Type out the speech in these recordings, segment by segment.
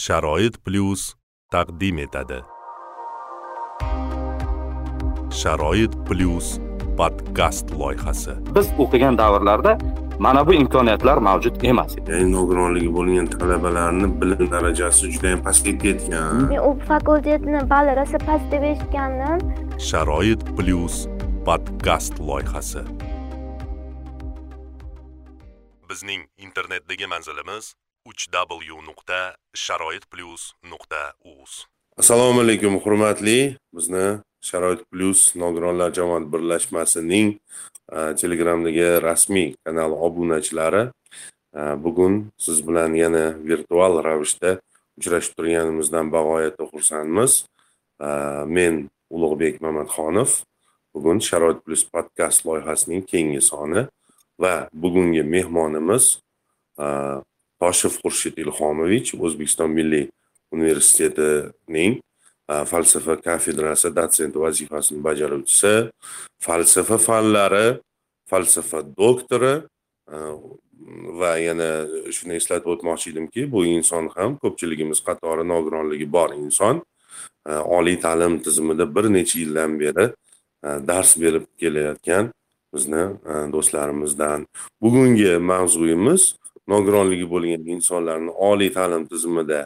sharoit plyus taqdim etadi. Sharoit plyus podkast loyihasi. Biz o'qigan davrlarda mana bu imkoniyatlar mavjud emas edi. Ya'ni nogironligi bo'lgan talabalarni bilim darajasi juda yam pastga ketgan. Men u fakultetni bali rosa past deb eshitgandim. Sharoit plyus podkast loyihasi. Bizning internetdagi manzilimiz www.sharoitplus.uz assalomu alaykum hurmatli bizni sharoit plyus nogironlar jamoat birlashmasining telegramdagi rasmiy kanali obunachilari. Bugun siz bilan yana virtual ravishda uchrashib turganimizdan bag'oyatda xursandmiz. Men ulug'bek mamatxonov bugun sharoit plyus podkast loyihasining keyingi soni va bugungi mehmonimiz toshev xurshid ilhomovich o'zbekiston milliy universitetining e, falsafa kafedrasi dotsenti vazifasini bajaruvchisi falsafa fanlari falsafa doktori e, va yana shuni eslatib o'tmoqchi edimki bu inson ham ko'pchiligimiz qatori nogironligi bor inson. E, oliy ta'lim tizimida bir necha yildan beri dars berib kelayotgan bizni do'stlarimizdan. Bugungi mavzuyimiz nogironligi bo'lgan insonlarni oliy ta'lim tizimida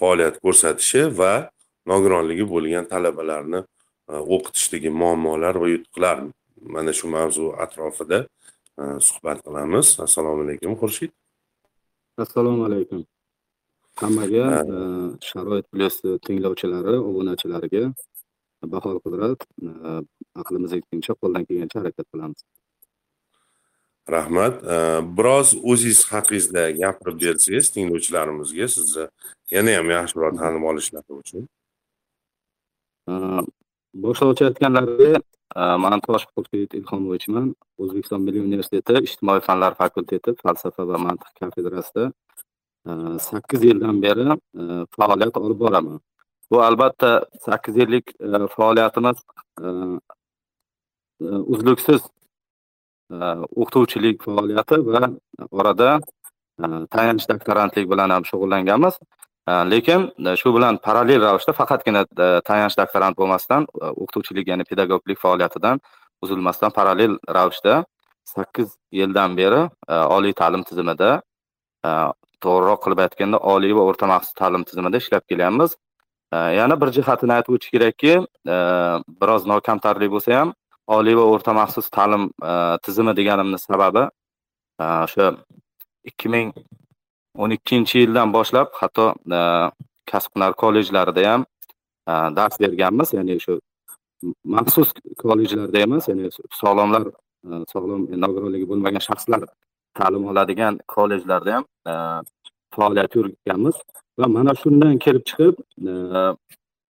faoliyat ko'rsatishi va nogironligi bo'lgan talabalarni o'qitishdagi muammolar va yutuqlar. Mana shu mavzu atrofida suhbat qilamiz. Assalomu alaykum xurshid. Assalomu alaykum. Hammaga sharoit plyus tinglovchilari obunachilariga bahor qudrat aqlimiz yetguncha qo'ldan kelgancha harakat qilamiz rahmat. Biroz o'zingiz haqingizda gapirib bersangiz tinglovchilarimizga sizni yana ham yaxshiroq tanib olishlari uchun. Boshlovchi aytganlaridek man tosh xurshid ilhomovichman o'zbekiston milliy universiteti ijtimoiy fanlar fakulteti falsafa va mantiq kafedrasida e, sakkiz yildan beri e, faoliyat olib boraman. Bu albatta sakkiz yillik e, faoliyatimiz uzluksiz Э, o'qituvchilik faoliyati va orada э, tayanch doktorantlik bilan ham shug'ullanganmiz. Э, lekin e, shu bilan parallel ravishda faqatgina e, tayanch doktorant bo'lmasdan e, o'qituvchilik ya'ni pedagoglik faoliyatidan uzilmasdan parallel ravishda sakkiz yildan beri oliy ta'lim tizimida to'g'riroq qilib aytganda oliy va o'rta maxsus ta'lim tizimida ishlab kelyapmiz. Yana bir jihatini aytib o'tish kerakki biroz nokamtarlik bo'lsa ham oliy va o'rta maxsus ta'lim e, tizimi deganimni sababi e, o'sha ikki ming o'n ikkinchi yildan boshlab hatto e, kasb hunar kollejlarida ham dars berganmiz. Ya'ni shu maxsus kollejlarda emas ya'ni sog'lomlar sog'lom nogironligi bo'lmagan shaxslar ta'lim oladigan kollejlarda ham faoliyat yuritganmiz. Va mana shundan kelib chiqib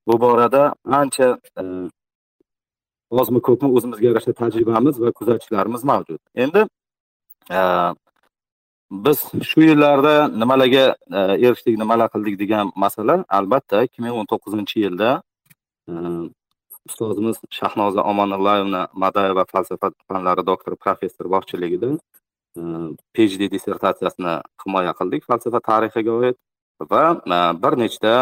bu borada ancha ozmi ko'pmi o'zimizga yarasha tajribamiz va kuzatishlarimiz mavjud. Endi e, biz shu yillarda nimalarga e, erishdik nimalar qildik degan masala albatta ikki ming o'n to'qqizinchi yilda e, ustozimiz shahnoza omonillayevna madayeva falsafa fanlari doktori professor boshchiligida phd dissertatsiyasini himoya qildik falsafa tarixiga oid va bir nechta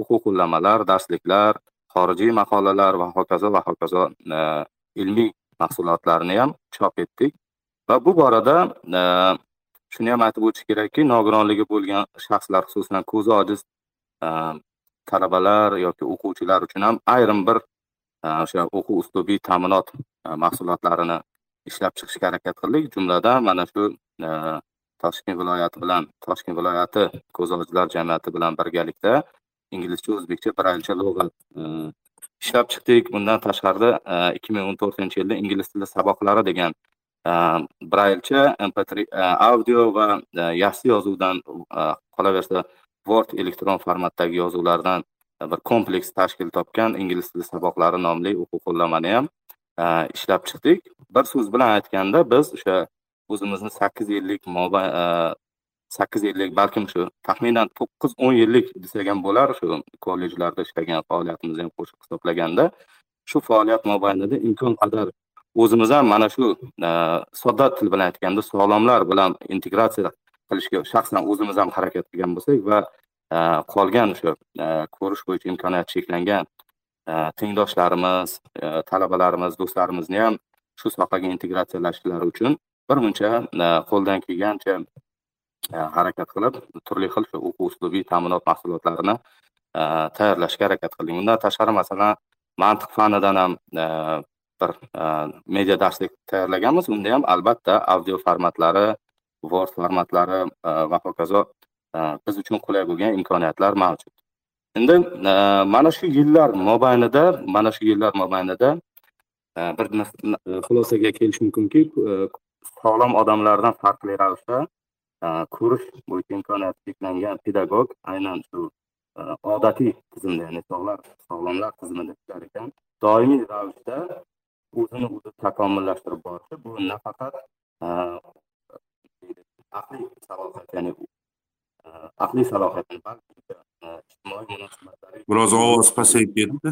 o'quv qo'llanmalar darsliklar xorijiy maqolalar va hokazo va hokazo e, ilmiy mahsulotlarni ham chop etdik. Va bu borada e, shuni ham aytib o'tish kerakki nogironligi bo'lgan shaxslar xususan ko'zi ojiz e, talabalar yoki o'quvchilar uchun ham ayrim bir o'sha o'quv uslubiy ta'minot mahsulotlarini ishlab chiqishga harakat qildik. Jumladan mana shu toshkent viloyati bilan toshkent viloyati ko'zi ojizlar jamiyati bilan birgalikda inglizcha o'zbekcha braylcha lug'at e, ishlab chiqdik. Bundan tashqarida e, ikki ming o'n to'rtinchi yilda ingliz tili saboqlari degan e, braylcha mp3 audio va yaxshi yozuvdan qolaversa word elektron formatdagi yozuvlardan bir kompleks tashkil topgan ingliz tili saboqlari nomli o'quv qo'llanmani ham ishlab chiqdik. Bir so'z bilan aytganda biz o'sha o'zimizni sakkiz yillik sakkiz yillik balkim shu taxminan to'qqiz o'n yillik desak ham bo'lar shu kollejlarda ishlagan faoliyatimizni ham qo'shib hisoblaganda. Shu faoliyat mobaynida imkon qadar o'zimiz ham mana shu e, sodda til bilan aytganda sog'lomlar bilan integratsiya qilishga shaxsan o'zimiz ham harakat qilgan bo'lsak va e, qolgan o'sha e, ko'rish bo'yicha imkoniyati cheklangan tengdoshlarimiz talabalarimiz do'stlarimizni ham shu sohaga integratsiyalashishlari uchun bir muncha qo'ldan kelgancha E, harakat qilib turli xil shu o'quv uslubiy ta'minot mahsulotlarini e, tayyorlashga harakat qildik undan tashqari masalan mantiq fanidan ham e, bir media darslik tayyorlaganmiz. Unda ham albatta audio formatlari word formatlari va hokazo biz uchun qulay bo'lgan imkoniyatlar mavjud. Endi mana shu yillar mobaynida mana shu yillar mobaynida bir xulosaga kelish mumkinki sog'lom odamlardan farqli ravishda ko'rish bo'yicha imkoniyati cheklangan pedagog aynan shu odatiy tizimda ya'ni sog'lar sog'lomlar tizimida ishlar ekan doimiy ravishda o'zini o'zi takomillashtirib borishi bu nafaqat aqliy salohiyat ya'ni aqliy salohiyatni balki ijtimoiy munosabatlarga biroz ovoz pasayib ketdi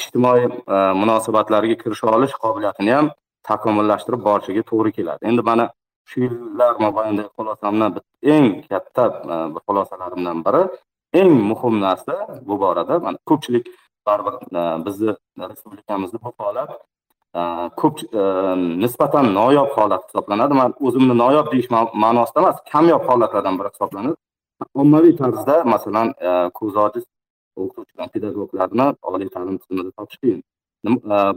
ijtimoiy munosabatlarga kirisha olish qobiliyatini ham takomillashtirib borishiga to'g'ri keladi endi mana shu yillar mobaynidagi xulosamni eng katta e, bir xulosalarimdan biri. Eng muhim narsa bu borada mana ko'pchilik baribir e, bizni respublikamizni bu holat e, ko'p nisbatan noyob holat hisoblanadi. Man o'zimni noyob deyish ma'nosida emas kamyob holatlardan biri hisoblanadi ommaviy tarzda masalan ko'zi ojiz o'qituvchilar pedagoglarni oliy ta'lim tizimida topish qiyin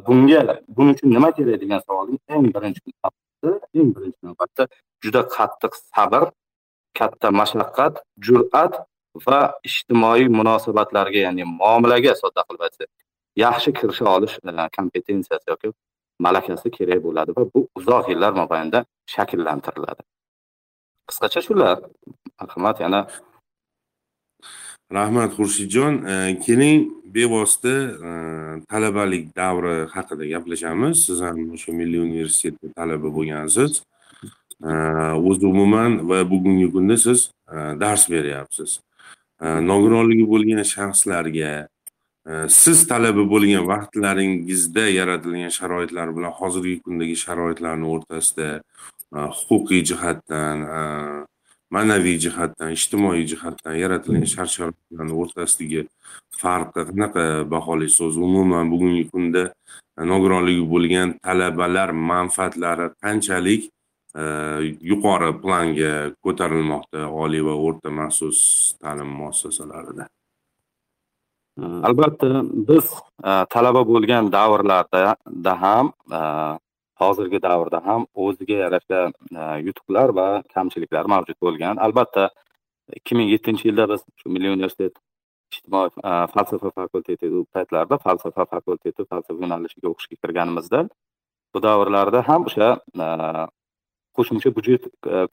bunga buning uchun nima kerak degan savolning eng birinchi eng birinchi navbatda juda qattiq sabr katta mashaqqat jur'at va ijtimoiy munosabatlarga ya'ni muomalaga sodda qilib aytsak yaxshi kirisha olish e, kompetensiyasi yoki malakasi kerak bo'ladi va bu uzoq yillar mobaynida shakllantiriladi. Qisqacha shular marhamat yana rahmat xurshidjon e, keling bevosita e, talabalik davri haqida gaplashamiz. Siz ham o'sha milliy universitetda talaba bo'lgansiz. E, O'zi umuman va bugungi kunda siz dars beryapsiz. Nogironligi bo'lgan shaxslarga siz talaba bo'lgan vaqtlaringizda yaratilgan sharoitlar bilan hozirgi kundagi sharoitlarni o'rtasida huquqiy jihatdan ma'naviy jihatdan ijtimoiy jihatdan yaratilgan shart sharoitlarni o'rtasidagi farqni qanaqa baholaysiz o'zi umuman bugungi kunda nogironligi bo'lgan talabalar manfaatlari qanchalik e, yuqori planga ko'tarilmoqda oliy va o'rta maxsus ta'lim muassasalarida? Albatta biz e, talaba bo'lgan davrlarda ham e, hozirgi davrda ham o'ziga yarasha e, yutuqlar va kamchiliklar mavjud bo'lgan. Albatta ikki ming yettinchi yilda biz shu milliy universitet ijtimoiy e, falsafa fakulteti u paytlarda falsafa fakulteti falsafa yo'nalishiga o'qishga kirganimizda bu davrlarda ham o'sha e, qo'shimcha byudjet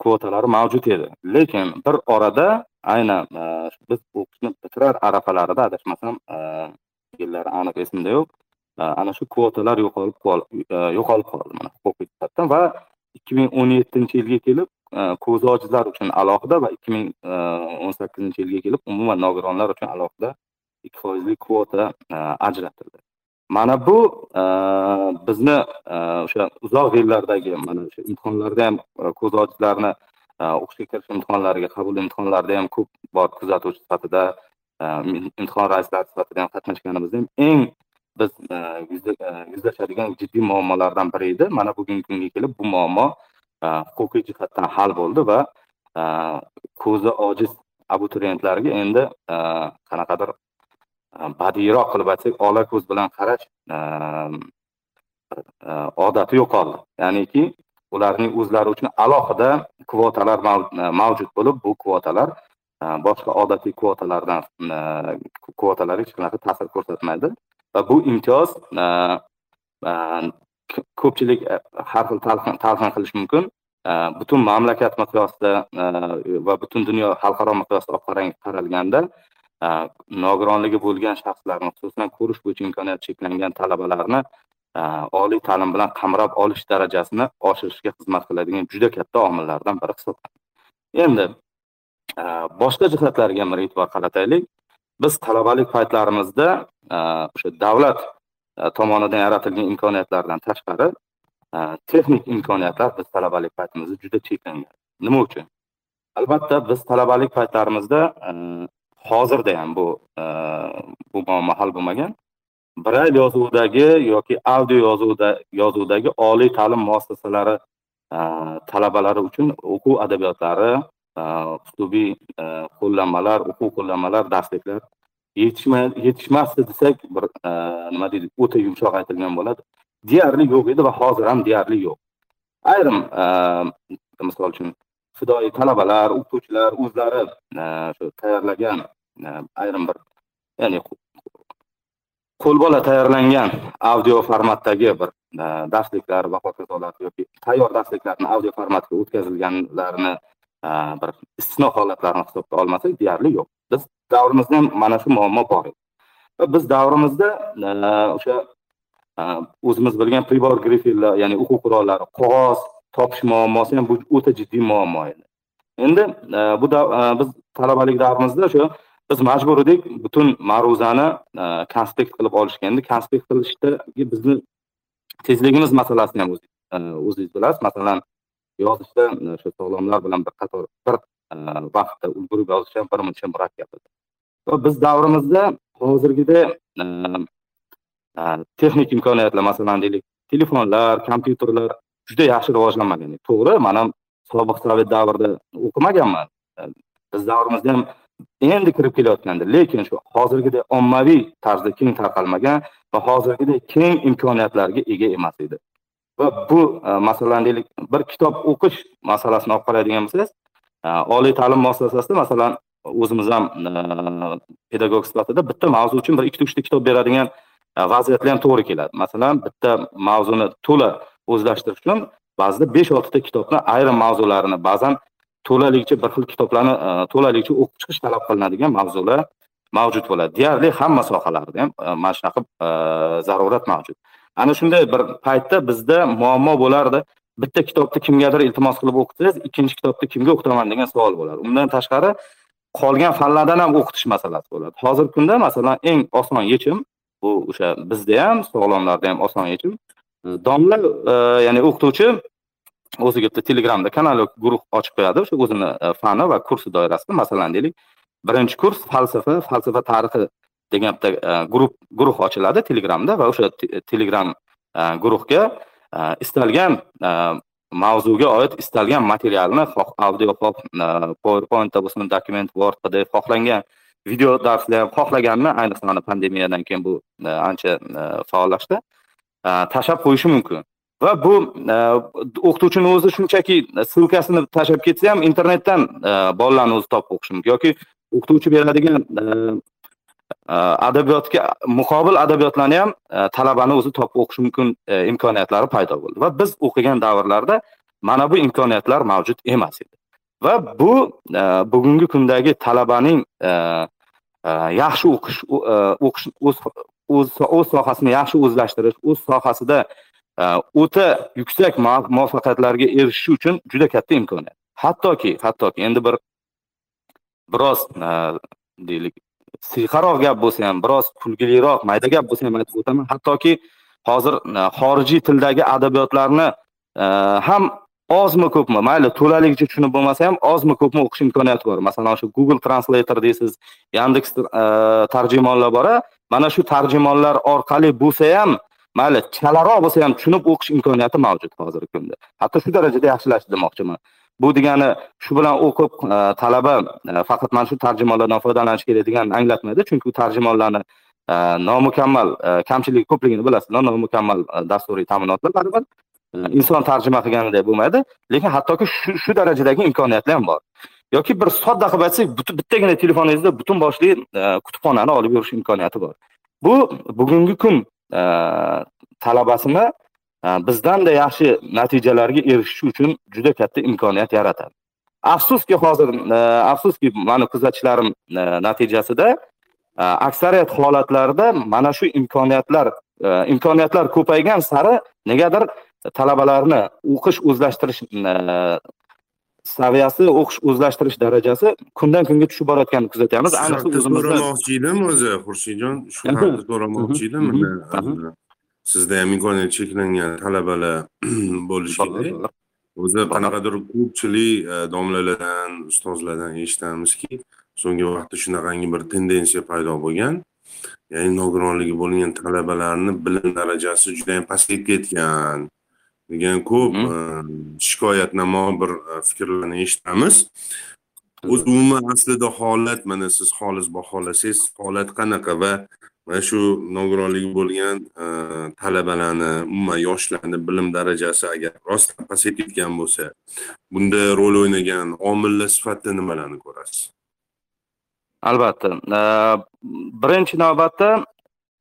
kvotalari mavjud edi. Lekin bir orada aynan biz o'qishni bitirar arafalarida adashmasam yillari aniq esimda yo'q. Ana shu kvotalar yo'qolib e, yo'qolib qoldi mana huquqiy jihatdan va ikki ming o'n yettinchi yilga kelib e, ko'zi ojizlar uchun alohida va ikki ming e, o'n sakkizinchi yilga kelib umuman nogironlar uchun alohida ikki foizlik kvota ajratildi. Mana bu bizni o'sha uzoq yillardagi mana o'sha imtihonlarda ham ko'zi ojizlarni o'qishga kirish imtihonlariga qabul imtihonlarida ham ko'p bor kuzatuvchi sifatida imtihon raislari sifatida ham qatnashganimizda ham eng biz e, e, yuzlashadigan jiddiy muammolardan biri edi. Mana bugungi kunga kelib bu muammo e, huquqiy jihatdan hal bo'ldi va ko'zi ojiz abituriyentlarga endi qanaqadir badiyroq qilib aytsak ola ko'z bilan qarash odati yo'qoldi. Ya'niki ularning o'zlari uchun alohida kvotalar mavjud bo'lib bu kvotalar boshqa odatiy kvotalardan kvotalarga hech qanaqa ta'sir ko'rsatmaydi. Va bu imtiyoz e, e, ko'pchilik e, har xil talqin qilishi mumkin. Butun mamlakat miqyosida va butun dunyo xalqaro miqyosda olib qaralganda nogironligi bo'lgan shaxslarni xususan ko'rish bo'yicha imkoniyati cheklangan talabalarni oliy ta'lim bilan qamrab olish darajasini oshirishga xizmat qiladigan juda katta omillardan biri hisoblanadi. Endi boshqa jihatlarga ham bir e'tibor qarataylik. Biz talabalik paytlarimizda e, o'sha davlat e, tomonidan yaratilgan imkoniyatlardan tashqari e, texnik imkoniyatlar biz talabalik paytimizda juda cheklangan. Nima uchun? Albatta biz talabalik paytlarimizda hozirda ham bu bu muammo hal bo'lmagan. Brayl yozuvidagi yoki audio yozuvda yozuvdagi oliy ta'lim muassasalari talabalari uchun o'quv adabiyotlari uslubiy e, qo'llanmalar o'quv qo'llanmalar darsliklar yetishmasdi desak bir e, nima deydi o'ta yumshoq aytilgan bo'ladi. Deyarli yo'q edi va hozir ham deyarli yo'q. Ayrim e, misol uchun fidoyi talabalar o'qituvchilar o'zlari shu tayyorlagan ayrim bir ya'ni qo'lbola tayyorlangan audio formatdagi bir darsliklar va hokazolar yoki tayyor darsliklarni audio formatga o'tkazilganlarini Э, bir istisno holatlarni hisobga olmasak deyarli yo'q. Biz davrimizda ham mana shu muammo bor edi. Va biz davrimizda e, o'sha e, o'zimiz bilgan pribor grifellar ya'ni o'quv qurollari qog'oz topish muammosi ham bu o'ta jiddiy muammo edi. Endi e, bu biz talabalik davrimizda o'sha biz majbur edik butun ma'ruzani konspekt qilib olishga. Endi konspekt qilishdagi bizni tezligimiz masalasini ham o'zingiz bilasiz. Masalan yozishda o'sha e, sog'lomlar bilan bir qator bir e, vaqtda ulgurib yozish ham birmuncha murakkab edi va biz davrimizda hozirgidek e, texnik imkoniyatlar masalan deylik telefonlar kompyuterlar juda yaxshi rivojlanmagan. To'g'ri man ham sobiq sovet davrida o'qimaganman. Biz davrimizda ham endi kirib kelayotgandi. Lekin shu hozirgidek ommaviy tarzda keng tarqalmagan va hozirgidek keng imkoniyatlarga ega emas edi. Va bu e, masalan deylik bir kitob o'qish masalasini olib qaraydigan bo'lsangiz e, oliy ta'lim muassasasida masalan o'zimiz ham e, pedagog sifatida bitta mavzu uchun bir ikkita uchta kitob beradigan vaziyatlar ham to'g'ri keladi. Masalan bitta mavzuni to'la o'zlashtirish uchun ba'zida besh oltita kitobni ayrim mavzularini ba'zan to'laligicha bir xil kitoblarni to'laligicha o'qib chiqish talab qilinadigan mavzular mavjud bo'ladi. Deyarli hamma sohalarda ham mana shunaqa zarurat mavjud. Ana shunday bir paytda bizda muammo bo'lardi. Bitta kitobni kimgadir iltimos qilib o'qitsangiz ikkinchi kitobni kimga o'qitaman degan savol bo'ladi undan tashqari qolgan fanlardan ham o'qitish masalasi bo'ladi. Hozirgi kunda masalan eng oson yechim bu o'sha bizda ham sog'lomlarda ham oson yechim. Domla e, ya'ni o'qituvchi o'ziga bitta telegramda kanal yoki guruh ochib qo'yadi. O'sha o'zini e, fani va kursi doirasida masalan deylik birinchi kurs falsafa falsafa tarixi degan bitta e, guruh guruh ochiladi telegramda va o'sha telegram e, guruhga e, istalgan mavzuga oid istalgan materialni xoh audio xoh powerpointda bo'lsin dokument word pdf xohlangan video darslar ham xohlaganini ayniqsa mana pandemiyadan keyin bu ancha faollashdi. Tashlab qo'yishi mumkin. Va bu o'qituvchini o'zi shunchaki ssilkasini tashlab ketsa ham internetdan bolalarni o'zi topib o'qishi mumkin yoki o'qituvchi beradigan Э, adabiyotga muqobil adabiyotlarni ham e, talabani o'zi topib o'qish mumkin e, imkoniyatlari paydo bo'ldi. Va biz o'qigan davrlarda mana bu imkoniyatlar mavjud emas edi. Va bu e, bugungi kundagi talabaning yaxshi o'qish o'qish o'z o'z sohasini yaxshi o'zlashtirish o'z sohasida o'ta yuksak muvaffaqiyatlarga erishish uchun juda katta imkoniyat. Hattoki hattoki endi bir biroz deylik siyqaroq gap bo'lsa ham biroz kulgiliroq mayda gap bo'lsa ham aytib o'taman. Hattoki hozir e, xorijiy tildagi adabiyotlarni e, ham ozmi ko'pmi? Mayli to'laligicha tushunib bo'lmasa ham ozmi ko'pmi o'qish imkoniyati bor. Masalan shu google translator deysiz yandeks e, tarjimonlar bor mana shu tarjimonlar orqali bo'lsa ham mayli chalaroq bo'lsa ham tushunib o'qish imkoniyati mavjud hozirgi kunda. Hatto shu darajada yaxshilashdi demoqchiman. Bu degani shu bilan o'qib e, talaba e, faqat mana shu tarjimonlardan foydalanish kerak deganini anglatmaydi. Chunki u tarjimonlarni e, nomukammal kamchiligi ko'pligini bilasizlar nomukammal dasturiy ta'minotlar baribir inson tarjima qilganidek bo'lmaydi. Lekin hattoki shu shu darajadagi imkoniyatlar ham bor. Yoki bir sodda qilib aytsak bittagina telefoningizda butun boshli kutubxonani olib yurish imkoniyati bor. Bu bugungi kun talabasini bizdanda yaxshi natijalarga erishish uchun juda katta imkoniyat yaratadi. Afsuski hozir afsuski mani kuzatishlarim natijasida aksariyat holatlarda mana shu imkoniyatlar imkoniyatlar ko'paygan sari negadir talabalarni o'qish o'zlashtirish saviyasi o'qish o'zlashtirish darajasi kundan kunga tushib borayotganini kuzatyapmiz ayniqsa o'zimizda so'ramoqchi edim o'zi xurshidjon? Shu haqda so'ramoqchi edim sizda ham imkoniyati cheklangan talabalar bo'lishi kerak. O'zi qanaqadir ko'pchilik e, domlalardan ustozlardan eshitamizki so'nggi vaqtda shunaqangi bir tendensiya paydo bo'lgan. Ya'ni nogironligi bo'lgan talabalarni bilim darajasi judayam pastayib ketgan. Degan ko'p e, shikoyatnamo bir e, fikrlarni eshitamiz. O'zi umuman aslida holat mana siz xolis baholasangiz holat qanaqa va mana shu nogironligi bo'lgan e, talabalarni umuman yoshlarni bilim darajasi agar rostdan pasayib ketgan bo'lsa bunda rol o'ynagan omillar sifatida nimalarni ko'rasiz? Albatta. E, birinchi navbatda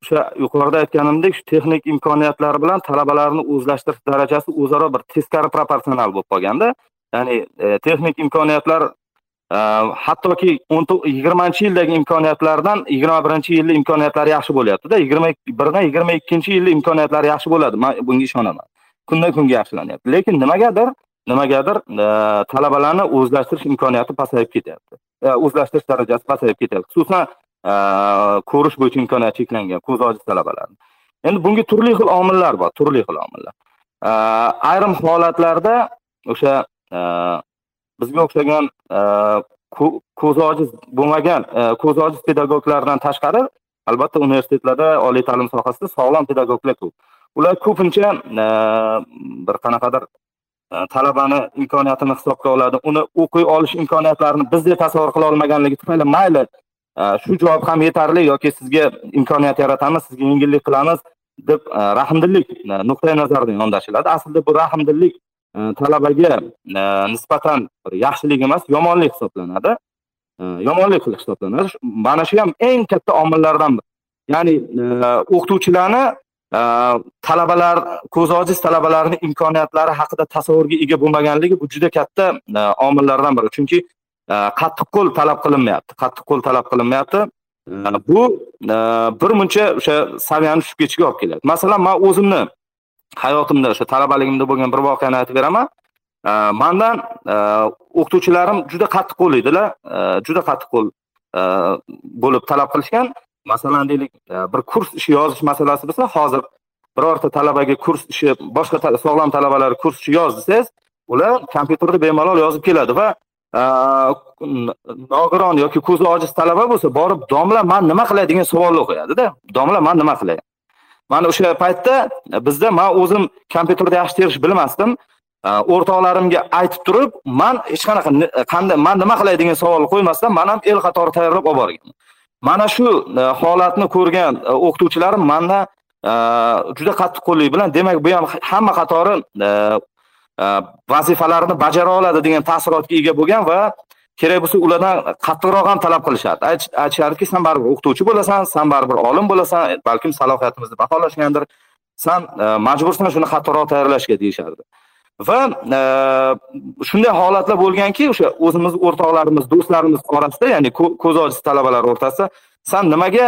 o'sha yuqorida aytganimdek shu texnik imkoniyatlar bilan talabalarni o'zlashtirish darajasi o'zaro bir teskari proporsional bo'lib qolganda ya'ni e, texnik imkoniyatlar Ehm, hattoki o'n yigirmanchi yildagi imkoniyatlardan yigirma birinchi yilni imkoniyatlari yaxshi bo'lyaptida yigirma birdan yigirma ikkinchi yilni imkoniyatlari yaxshi bo'ladi. Man bunga ishonaman. Kundan kunga yaxshilanyapti. Lekin nimagadir nimagadir e, talabalarni o'zlashtirish imkoniyati pasayib ketyapti. E, o'zlashtirish darajasi pasayib ketyapti. Xususan e, ko'rish bo'yicha imkoniyati cheklangan ko'z ojiz talabalarni. Endi bunga turli xil omillar bor turli xil omillar. Ayrim holatlarda o'sha bizga o'xshagan e, ko'zi ojiz bo'lmagan e, ko'zi ojiz pedagoglardan tashqari albatta universitetlarda oliy ta'lim sohasida sog'lom pedagoglar ko'p. Ular ko'pincha e, bir qanaqadir talabani imkoniyatini hisobga oladi. Uni o'qiy olish imkoniyatlarini bizdek tasavvur qila olmaganligi tufayli mayli shu javob ham yetarli yoki sizga imkoniyat yaratamiz sizga yengillik qilamiz deb rahmdillik nuqtai nazaridan yondashiladi. Aslida bu rahmdillik Э, talabaga э, nisbatan yaxshilik emas yomonlik hisoblanadi. Э, yomonlik qilish hisoblanadi. Mana shu ham eng katta omillardan biri. Ya'ni e, o'qituvchilarni e, talabalar ko'z ojiz talabalarni imkoniyatlari haqida tasavvurga ega bo'lmaganligi bu juda katta e, omillardan biri. Chunki qattiqqo'l talab qilinmayapti qattiqqo'l talab qilinmayapti. Bu bir muncha o'sha saviyani tushib ketishiga olib keladi masalan man o'zimni hayotimda o'sha talabaligimda bo'lgan bir voqeani aytib beraman. Mandan e, o'qituvchilarim juda qattiqqo'l edilar e, juda qattiqqo'l e, bo'lib talab qilishgan. Masalan deylik bir kurs ishi yozish masalasi bo'lsa hozir birorta talabaga kurs ishi boshqa sog'lom talabalar kurs ishi yoz desangiz ular kompyuterda bemalol yozib keladi va nogiron yoki ko'zi ojiz talaba bo'lsa borib domla man nima qilay degan savolni qo'yadida domla man nima qilay? Mana o'sha paytda bizda man o'zim kompyuterda yaxshi terish bilmasdim. O'rtoqlarimga aytib turib man hech qanaqa qanday man nima qilay degan savol qo'ymasdan man ham el qatori tayyorlab olib borganman mana shu e, holatni ko'rgan e, o'qituvchilarim mandan e, juda juda qattiqqo'llik bilan demak bu ham hamma qatori vazifalarni bajara oladi degan taassurotga ega bo'lgan va kerak bo'lsa ulardan qattiqroq ham talab qilishadi. Aytishadiki san baribir o'qituvchi bo'lasan san baribir olim bo'lasan balkim salohiyatimizni baholashgandir san e, majbursan shuni qattiqroq tayyorlashga deyishardi. Va e, shunday holatlar bo'lganki o'sha o'zimiz o'rtoqlarimiz do'stlarimiz orasida ya'ni ko'z ojiz talabalar o'rtasida san nimaga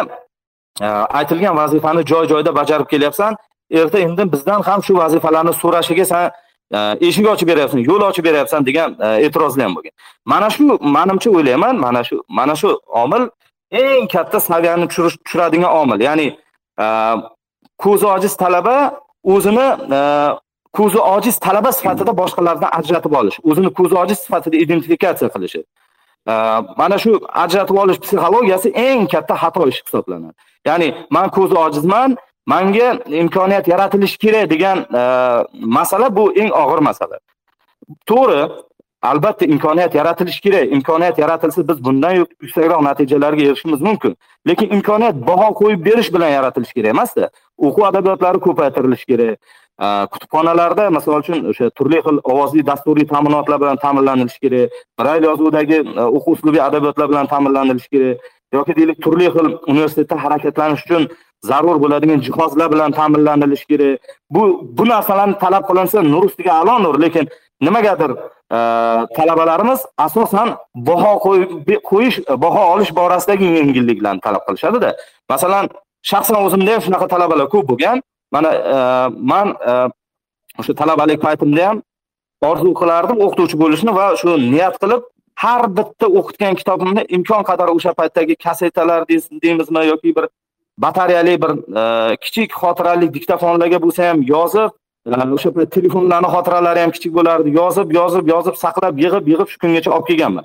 e, aytilgan vazifani joy joyida bajarib kelyapsan? Erta indin bizdan ham shu vazifalarni so'rashiga san Э, eshik ochib beryapsan yo'l ochib beryapsan degan э, e'tirozlar ham bo'lgan. Mana shu manimcha o'ylayman mana shu mana shu omil eng katta saviyani tushiradigan omil. Ya'ni e, ko'zi ojiz talaba o'zini e, ko'zi ojiz talaba sifatida boshqalardan ajratib olish o'zini ko'zi ojiz sifatida identifikatsiya qilishi. E, mana shu ajratib olish psixologiyasi eng katta xato ish hisoblanadi. Ya'ni man ko'zi ojizman manga imkoniyat yaratilishi kerak degan e, masala bu eng og'ir masala. To'g'ri albatta imkoniyat yaratilishi kerak. Imkoniyat yaratilsa biz bundan yuksakroq natijalarga erishishimiz mumkin. Lekin imkoniyat baho qo'yib berish bilan yaratilishi kerak emasda. O'quv adabiyotlari ko'paytirilishi kerak. E, kutubxonalarda misol uchun o'sha turli xil ovozli dasturiy ta'minotlar bilan ta'minlanilishi kerak. Brayl yozuvdagi e, o'quv uslubiy adabiyotlar bilan ta'minlanilishi kerak. Yoki deylik turli xil universitetda harakatlanish uchun zarur bo'ladigan jihozlar bilan ta'minlanilishi kerak. Bu bu narsalarni talab qilinsa nur ustiga a'lo nur lekin nimagadir e, talabalarimiz asosan baho qo'yish e, baho olish borasidagi yengilliklarni talab qilishadida. Masalan shaxsan o'zimda ham shunaqa talabalar ko'p bo'lgan. Mana e, man o'sha talabalik paytimda ham orzu qilardim o'qituvchi bo'lishni va shu niyat qilib har bitta o'qitgan kitobimni imkon qadar o'sha paytdagi kasetalar deymizmi yoki bir batareyali bir e, kichik xotirali diktofonlarga bo'lsa ham yozib e, o'sha payt telefonlarni xotiralari ham kichik bo'lardi. Yozib yozib yozib saqlab yig'ib yig'ib shu kungacha olib kelganman.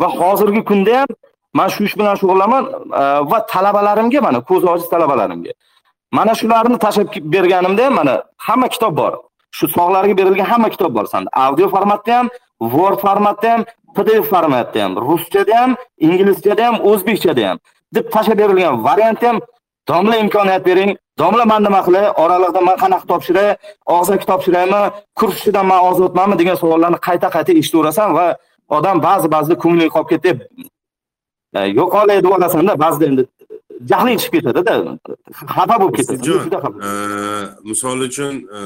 Va hozirgi kunda ham man shu ish bilan shug'ullanaman e, va talabalarimga mana ko'zi ojiz talabalarimga. Mana shularni tashlab berganimda ham mana hamma kitob bor. Shu sog'larga berilgan hamma kitob bor sanda. Audio formatda ham word formatda ham pdf formatda ham ruschada ham inglizchada ham o'zbekchada ham. Deb tashlab berilgan variant ham domla imkoniyat bering. Domla man nima qilay? Oraliqda man qanaqa topshiray? Og'zaki topshiraymi? Kurs ichidan man ozodmanmi degan savollarni qayta qayta eshitaverasan va odam ba'zi ba'zida ko'ngling qolib ketib yo'qolay deb olasanda ba'zida endi jahling chiqib ketadida xafa bo'lib ketadi e, misol uchun e,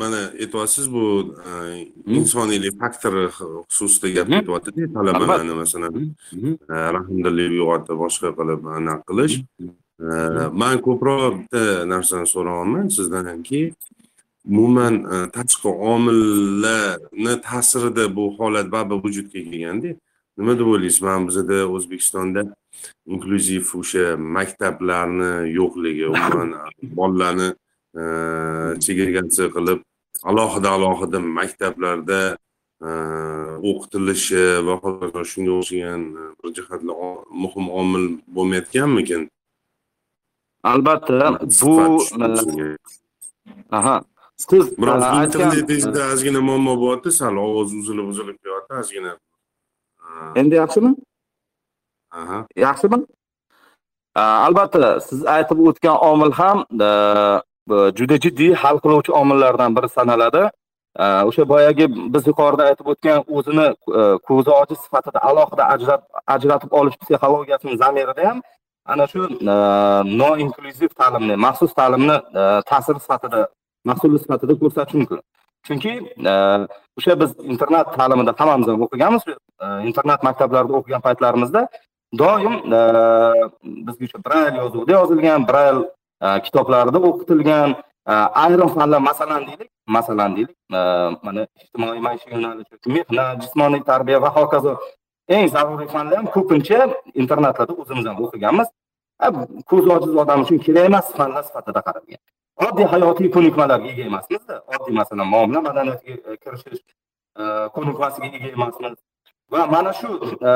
mana aytyapsiz bu insoniylik faktori xususida gap ketyaptida talabalarni masalan rahmdillik uyg'otib boshqa qilib anaqa qilish. Man ko'proq bitta narsani so'rayapman sizdan hamki umuman e, tashqi omillarni ta'sirida bu holat baribir vujudga kelganda nima deb o'ylaysiz? Mana bizada o'zbekistonda inklyuziv o'sha maktablarni yo'qligi umuman bolalarni e, chegarasi qilib alohida alohida maktablarda e, o'qitilishi va hokazo shunga o'xshagan bir jihatlar muhim omil bo'lmayotganmikin? Albatta bu aha. Siz biroz internetingizda ozgina muammo bo'lyapti sal ovoz uzilib uzilib kelyapti ozgina. Endi yaxshimi yaxshimi? Albatta siz aytib o'tgan omil ham juda jiddiy hal qiluvchi omillardan biri sanaladi. O'sha boyagi biz yuqorida aytib o'tgan o'zini ko'zi ojiz sifatida alohida ajratib olish psixologiyasini zamirida ham ana shu e, noinklyuziv ta'limni maxsus ta'limni ta'siri sifatida mahsuli sifatida ko'rsatish mumkin. Chunki o'sha biz internat ta'limida hammamiz ham o'qiganmiz internat maktablarida o'qigan paytlarimizda doim э, bizga o'sha brayl yozuvida yozilgan brayl э, kitoblarida o'qitilgan э, ayrim fanlar masalan deylik masalan deylik mana ijtimoiy maishiy yo'nalish mehnat jismoniy tarbiya va hokazo. Eng zaruriy fanlar ham ko'pincha internatlarda o'zimiz ham o'qiganmiz. Ko'zi ojiz odam uchun kerak emas fanlar sifatida qaralgan. Oddiy hayotiy ko'nikmalarga ega emasmizda oddiy masalan muomala madaniyatiga e, kirishish e, ko'nikmasiga ega emasmiz va mana shu e,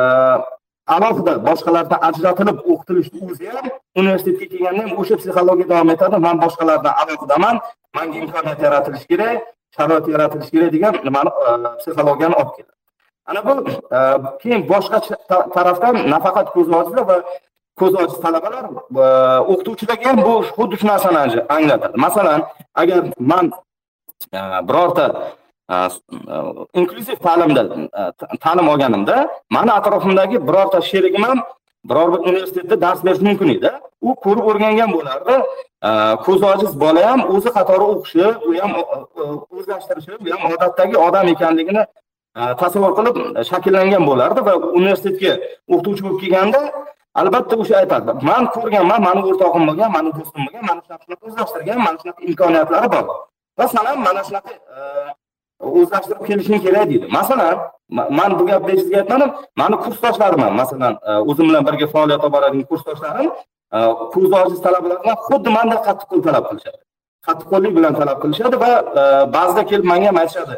alohida boshqalardan ajratilib o'qitilishni o'zi ham universitetga kelganda ham o'sha psixologiya davom etadi. Man boshqalardan alohidaman manga imkoniyat yaratilishi kerak sharoit yaratilishi kerak degan nimani e, psixologiyani olib keladi ana bu e, keyin boshqa tarafdan nafaqat ko'z ojizlar va ko'z ojiz talabalar o'qituvchilarga ham bu xuddi shu narsani anglatadi masalan agar man e, birorta inklyuziv ta'limda ta'lim olganimda mani atrofimdagi birorta sherigim ham biror bir universitetda dars berishi mumkin edi. U ko'rib o'rgangan bo'lardi ko'zi ojiz bola ham o'zi qatori o'qishi u ham o'zlashtirishi u ham odatdagi odam ekanligini tasavvur qilib shakllangan bo'lardi va universitetga o'qituvchi bo'lib kelganda albatta o'sha aytadi man ko'rganman mani o'rtog'im bo'lgan mani do'stim bo'lgan mana shunaqa shunaqa o'zlashtirgan mana shunaqa imkoniyatlari bor. Va san ham mana shunaqa o'zlashtirib kelishing kerak deydi. Masalan man bu gapni sizga aytmadim mani kursdoshlarim ham masalan e, o'zim bilan birga faoliyat olib boradigan kursdoshlarim e, ko'zi ojiz talabalardan xuddi mandek qattiqqo'l talab qilishadi. Qattiqqo'llik bilan talab qilishadi va e, ba'zida kelib menga ham aytishadi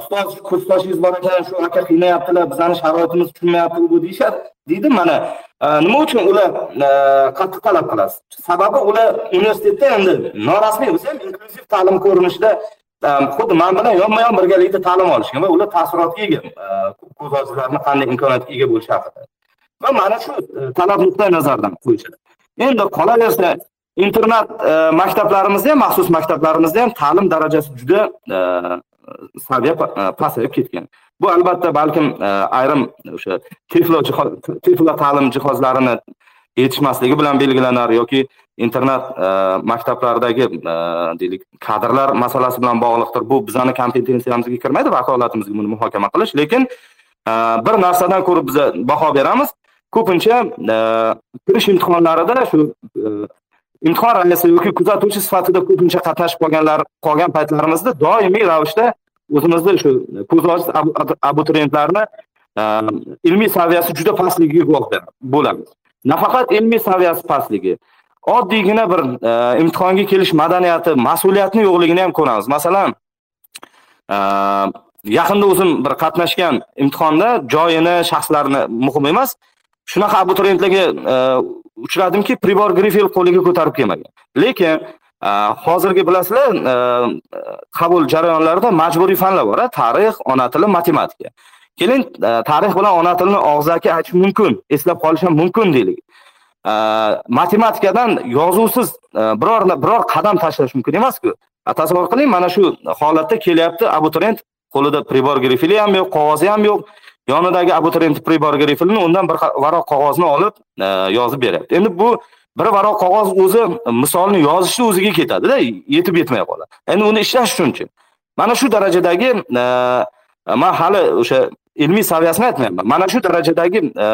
ustoz kursdoshingiz bor ekan shu aka qiynayaptilar bizani sharoitimiz tushunmayapti bu deyishadi. Deydi mana nima uchun ular qattiq talab qilasiz? Sababi ular universitetda endi norasmiy bo'lsa ham inklyuziv ta'lim ko'rinishida Ehm, xuddi man bilan yonma yon birgalikda ta'lim olishgan va ular taassurotga ega ehm, ko'z ojizlarni qanday imkoniyatga ega bo'lishi haqida. Va mana shu e, talab nuqtai nazaridan qo'yishadi. Endi qolaversa internat e, maktablarimizda ham maxsus maktablarimizda ham ta'lim darajasi juda e, saviya pasayib ketgan. Bu albatta balkim ayrim o'sha tiflo tiflo ta'lim jihozlarini yetishmasligi bilan belgilanar yoki internat e, maktablaridagi e, deylik kadrlar masalasi bilan bog'liqdir. Bu bizani kompetensiyamizga kirmaydi vakolatimizga buni muhokama qilish. Lekin e, bir narsadan ko'rib biz baho beramiz. Ko'pincha kirish imtihonlarida shu imtihon raisi yoki kuzatuvchi sifatida ko'pincha qatnashib qolganlar qolgan paytlarimizda doimiy ravishda o'zimizni shu ko'z ojiz abituriyentlarni ilmiy saviyasi juda pastligiga guvoh bo'lamiz. Nafaqat ilmiy saviyasi pastligi. Oddiygina bir e, imtihonga kelish madaniyati mas'uliyatni yo'qligini ham ko'ramiz. Masalan e, yaqinda o'zim bir qatnashgan imtihonda joyini shaxslarini muhim emas shunaqa abituriyentlarga e, uchradimki pribor grifel qo'liga ko'tarib kelmagan. Lekin e, hozirgi bilasizlar e, qabul jarayonlarida majburiy fanlar bor tarix ona tili matematika. Keling e, tarix bilan ona tilini og'zaki aytish mumkin eslab qolish ham mumkin deylik. Э, matematikadan yozuvsiz э, biror biror qadam tashlash mumkin emasku. Tasavvur qiling mana shu holatda kelyapti abituriyent qo'lida pribor grifili ham yo'q qog'ozi ham yo'q. Yonidagi abituriyent pribor grifilini undan bir varaq qog'ozni olib e, yozib beryapti. Endi bu bir varaq qog'oz o'zi misolni yozishni o'ziga ketadida yetib yetmay qoladi. Endi uni ishlash uchunchi mana shu darajadagi e, man hali o'sha ilmiy saviyasini aytmayapman. Mana shu darajadagi e,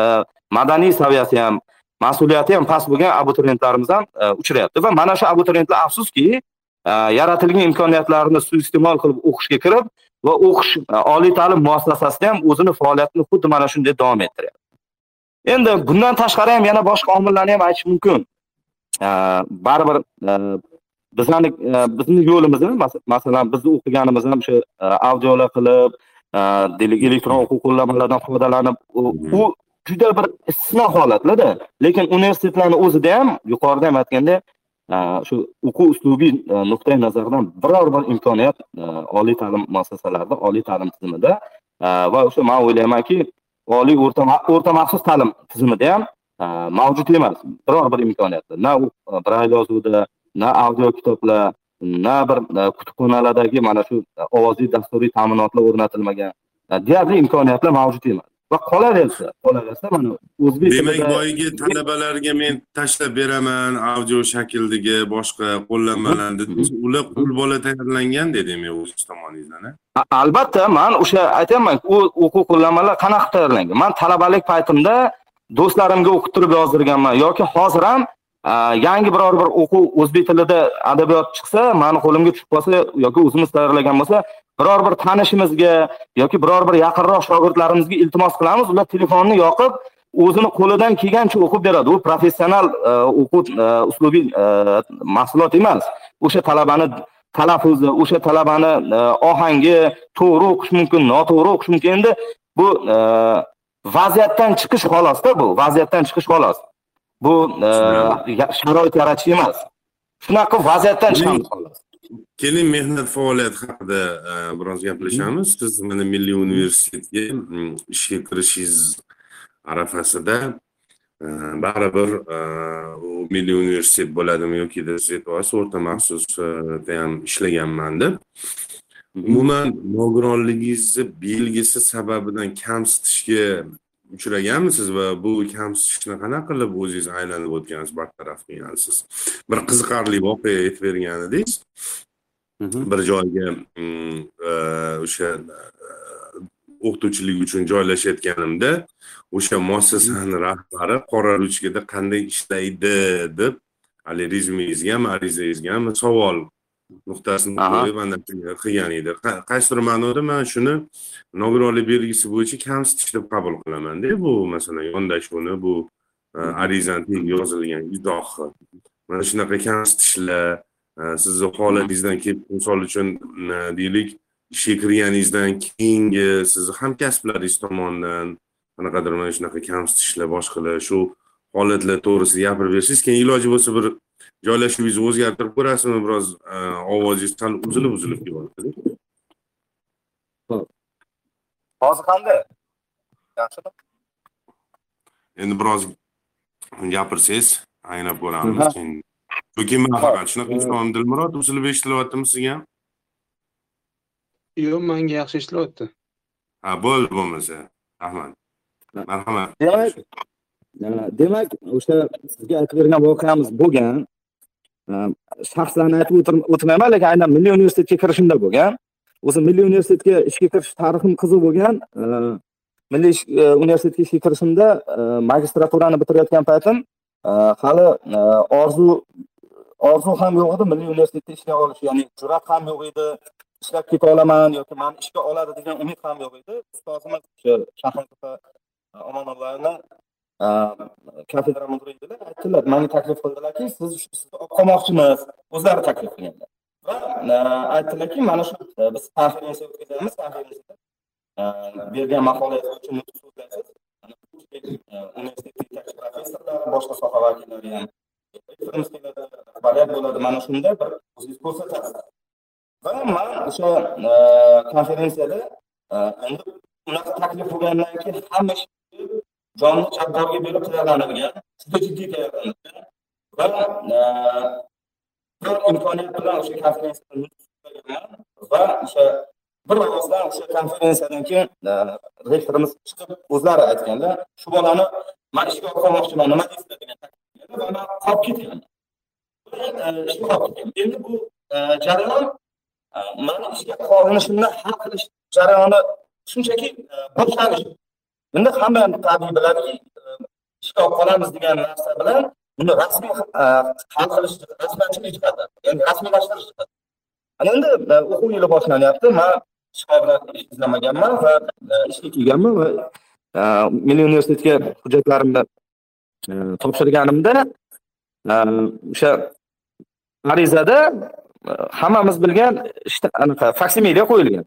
madaniy saviyasi ham mas'uliyati ham past bo'lgan abituriyentlarimiz ham e, uchrayapti. Va mana shu abituriyentlar afsuski e, yaratilgan imkoniyatlarni suiiste'mol qilib o'qishga kirib va o'qish e, oliy ta'lim muassasasida ham o'zini faoliyatini xuddi mana shunday davom ettiryapti. Endi bundan tashqari ham yana boshqa omillarni ham aytish mumkin. Baribir bizani bizni yo'limizni masalan bizni o'qiganimiz ham o'sha audiolar qilib elektron o'quv qo'llanmalardan foydalanib u juda bir istisno holatlarda lekin universitetlarni o'zida ham yuqorida ham aytgandek shu o'quv uslubiy nuqtai nazardan biror bir imkoniyat oliy ta'lim muassasalarida oliy ta'lim tizimida va o'sha man o'ylaymanki oliy o'rta o'rta maxsus ta'lim tizimida ham mavjud emas biror bir imkoniyat na brail yozuvda na audio kitoblar na bir kutubxonalardagi mana shu ovozli dasturiy ta'minotlar o'rnatilmagan. Deyarli imkoniyatlar mavjud emas. Va qolaversa qolaversa mana o'zbek demak boyagi talabalarga men tashlab beraman audio shakldagi boshqa qo'llanmalarni ular qo'l bola tayyorlangan dedimi o'z tomoningizdan albatta man o'sha aytyapman u o'quv qo'llanmalar qanaqa tayyorlangan? Man talabalik paytimda do'stlarimga o'qittirib yozdirganman yoki hozir ham yangi biror bir o'quv o'zbek tilida adabiyot chiqsa mani qo'limga tushib qolsa yoki o'zimiz tayyorlagan bo'lsa biror bir tanishimizga yoki biror bir yaqinroq shogirdlarimizga iltimos qilamiz. Ular telefonni yoqib o'zini qo'lidan kelgancha o'qib beradi. U professional e, o'quv e, uslubiy e, mahsulot emas. O'sha talabani talaffuzi o'sha talabani ohangi to'g'ri o'qish mumkin noto'g'ri o'qish mumkin. Endi bu vaziyatdan chiqish xolosda bu vaziyatdan chiqish xolos. Bu sharoit yaratish emas. Shunaqa vaziyatdan chiqamiz xolos. keling mehnat faoliyati haqida e, biroz gaplashamiz. Siz mana milliy universitetga ishga kirishingiz arafasida e, baribir e, u milliy universitet bo'ladimi yoki dezertvasi o'rta maxsusda ham ishlaganman deb. Umuman nogironligingizni belgisi sababidan kamsitishga uchraganmisiz va bu kamsitishni qanaqa qilib o'zingiz aylanib o'tgansiz bartaraf qilgansiz bir qiziqarli voqea aytib bergan edingiz bir joyga mm, e, o'sha e, o'qituvchilik uchun joylashayotganimda o'sha muassasani rahbari qora ruchkada qanday ishlaydi deb haligi rezyumengizga ham arizangizga ham savol nuqtasini qo'yib ana qilgan edi. Qaysidir ma'noda man shuni nogironlik belgisi bo'yicha kamsitish deb qabul qilamanda bu masalan yondashuvni bu e, arizani yozilgan izohi. Mana shunaqa kamsitishlar sizni holatingizdan kelib misol uchun deylik ishga kirganingizdan keyingi sizni hamkasblaringiz tomonidan qanaqadir mana shunaqa kamsitishlar boshqalar shu holatlar to'g'risida gapirib bersangiz keyin iloji bo'lsa bir joylashuvingizni o'zgartirib ko'rasizmi biroz ovozingiz sal uzilib uzilib kelyapti hozir qanday yaxshimi endi biroz gapirsangiz anglab ko'ramiz keyin yoki man faqat shunaqa eshitaman dilmurod uzilib eshitilyaptimi sizga yo'q manga yaxshi eshitilyapti ha bo'ldi bo'lmasa rahmat marhamat demak demak o'sha sizga aytib bergan voqeamiz bo'lgan shaxslarni aytib o'tmayman lekin aynan milliy universitetga kirishimda bo'lgan o'zi milliy universitetga ishga kirish tarixim qiziq bo'lgan milliy universitetga ishga kirishimda magistraturani bitirayotgan paytim hali orzu orzu ham yo'q edi milliy universitetda ishga olish ya'ni jur'at ham yo'q edi ishlab keta olaman yoki mani ishga oladi degan umid ham yo'q edi ustozimiz o'sha shahnotepa omonullayevni kafedra mudiriga aytdilar manga taklif qildilarki siz sizni olib qolmoqchimiz o'zlari taklif qilganlar va e, aytdilarki mana shu e, biz konferensiya o'tkazamiz konferensiyada e, bergan maqolangiz uchun nutq so'zlaysiz universitet yetakchi professorlari boshqa soha vakillari ham rahbariyat bo'ladi mana shunda bir o'zingiz ko'rsatasiz. Va man o'sha konferensiyada endi unaqa taklif bo'lgandan keyin hamma ish jonni chapdorga berib tayyorlanilgan juda jiddiy tayyorlangan va bir imkoniyat bilan o'sha konferensiyada va o'sha bir ovozdan o'sha konferensiyadan keyin rektorimiz chiqib o'zlari aytganda shu bolani man ishga olib qolmoqchiman nima deysiz degan va man qolib ketganman ishga qolib ketgan endi bu jarayon mani ishga qolinishimni hal qilish jarayoni shunchaki bir boshlanish endi hamma tabiiy biladiki e, ishga olib qolamiz degan narsa bilan buni rasmiy e, hal qilish rasmiyatchilik jihati ya'ni rasmiylashtirish jihati ana endi e, o'quv yili boshlanyapti. Man ishqa ish izlamaganman va ishga kelganman va milliy universitetga hujjatlarimni topshirganimda o'sha arizada hammamiz bilgan anaqa faksimiliya qo'yilgan.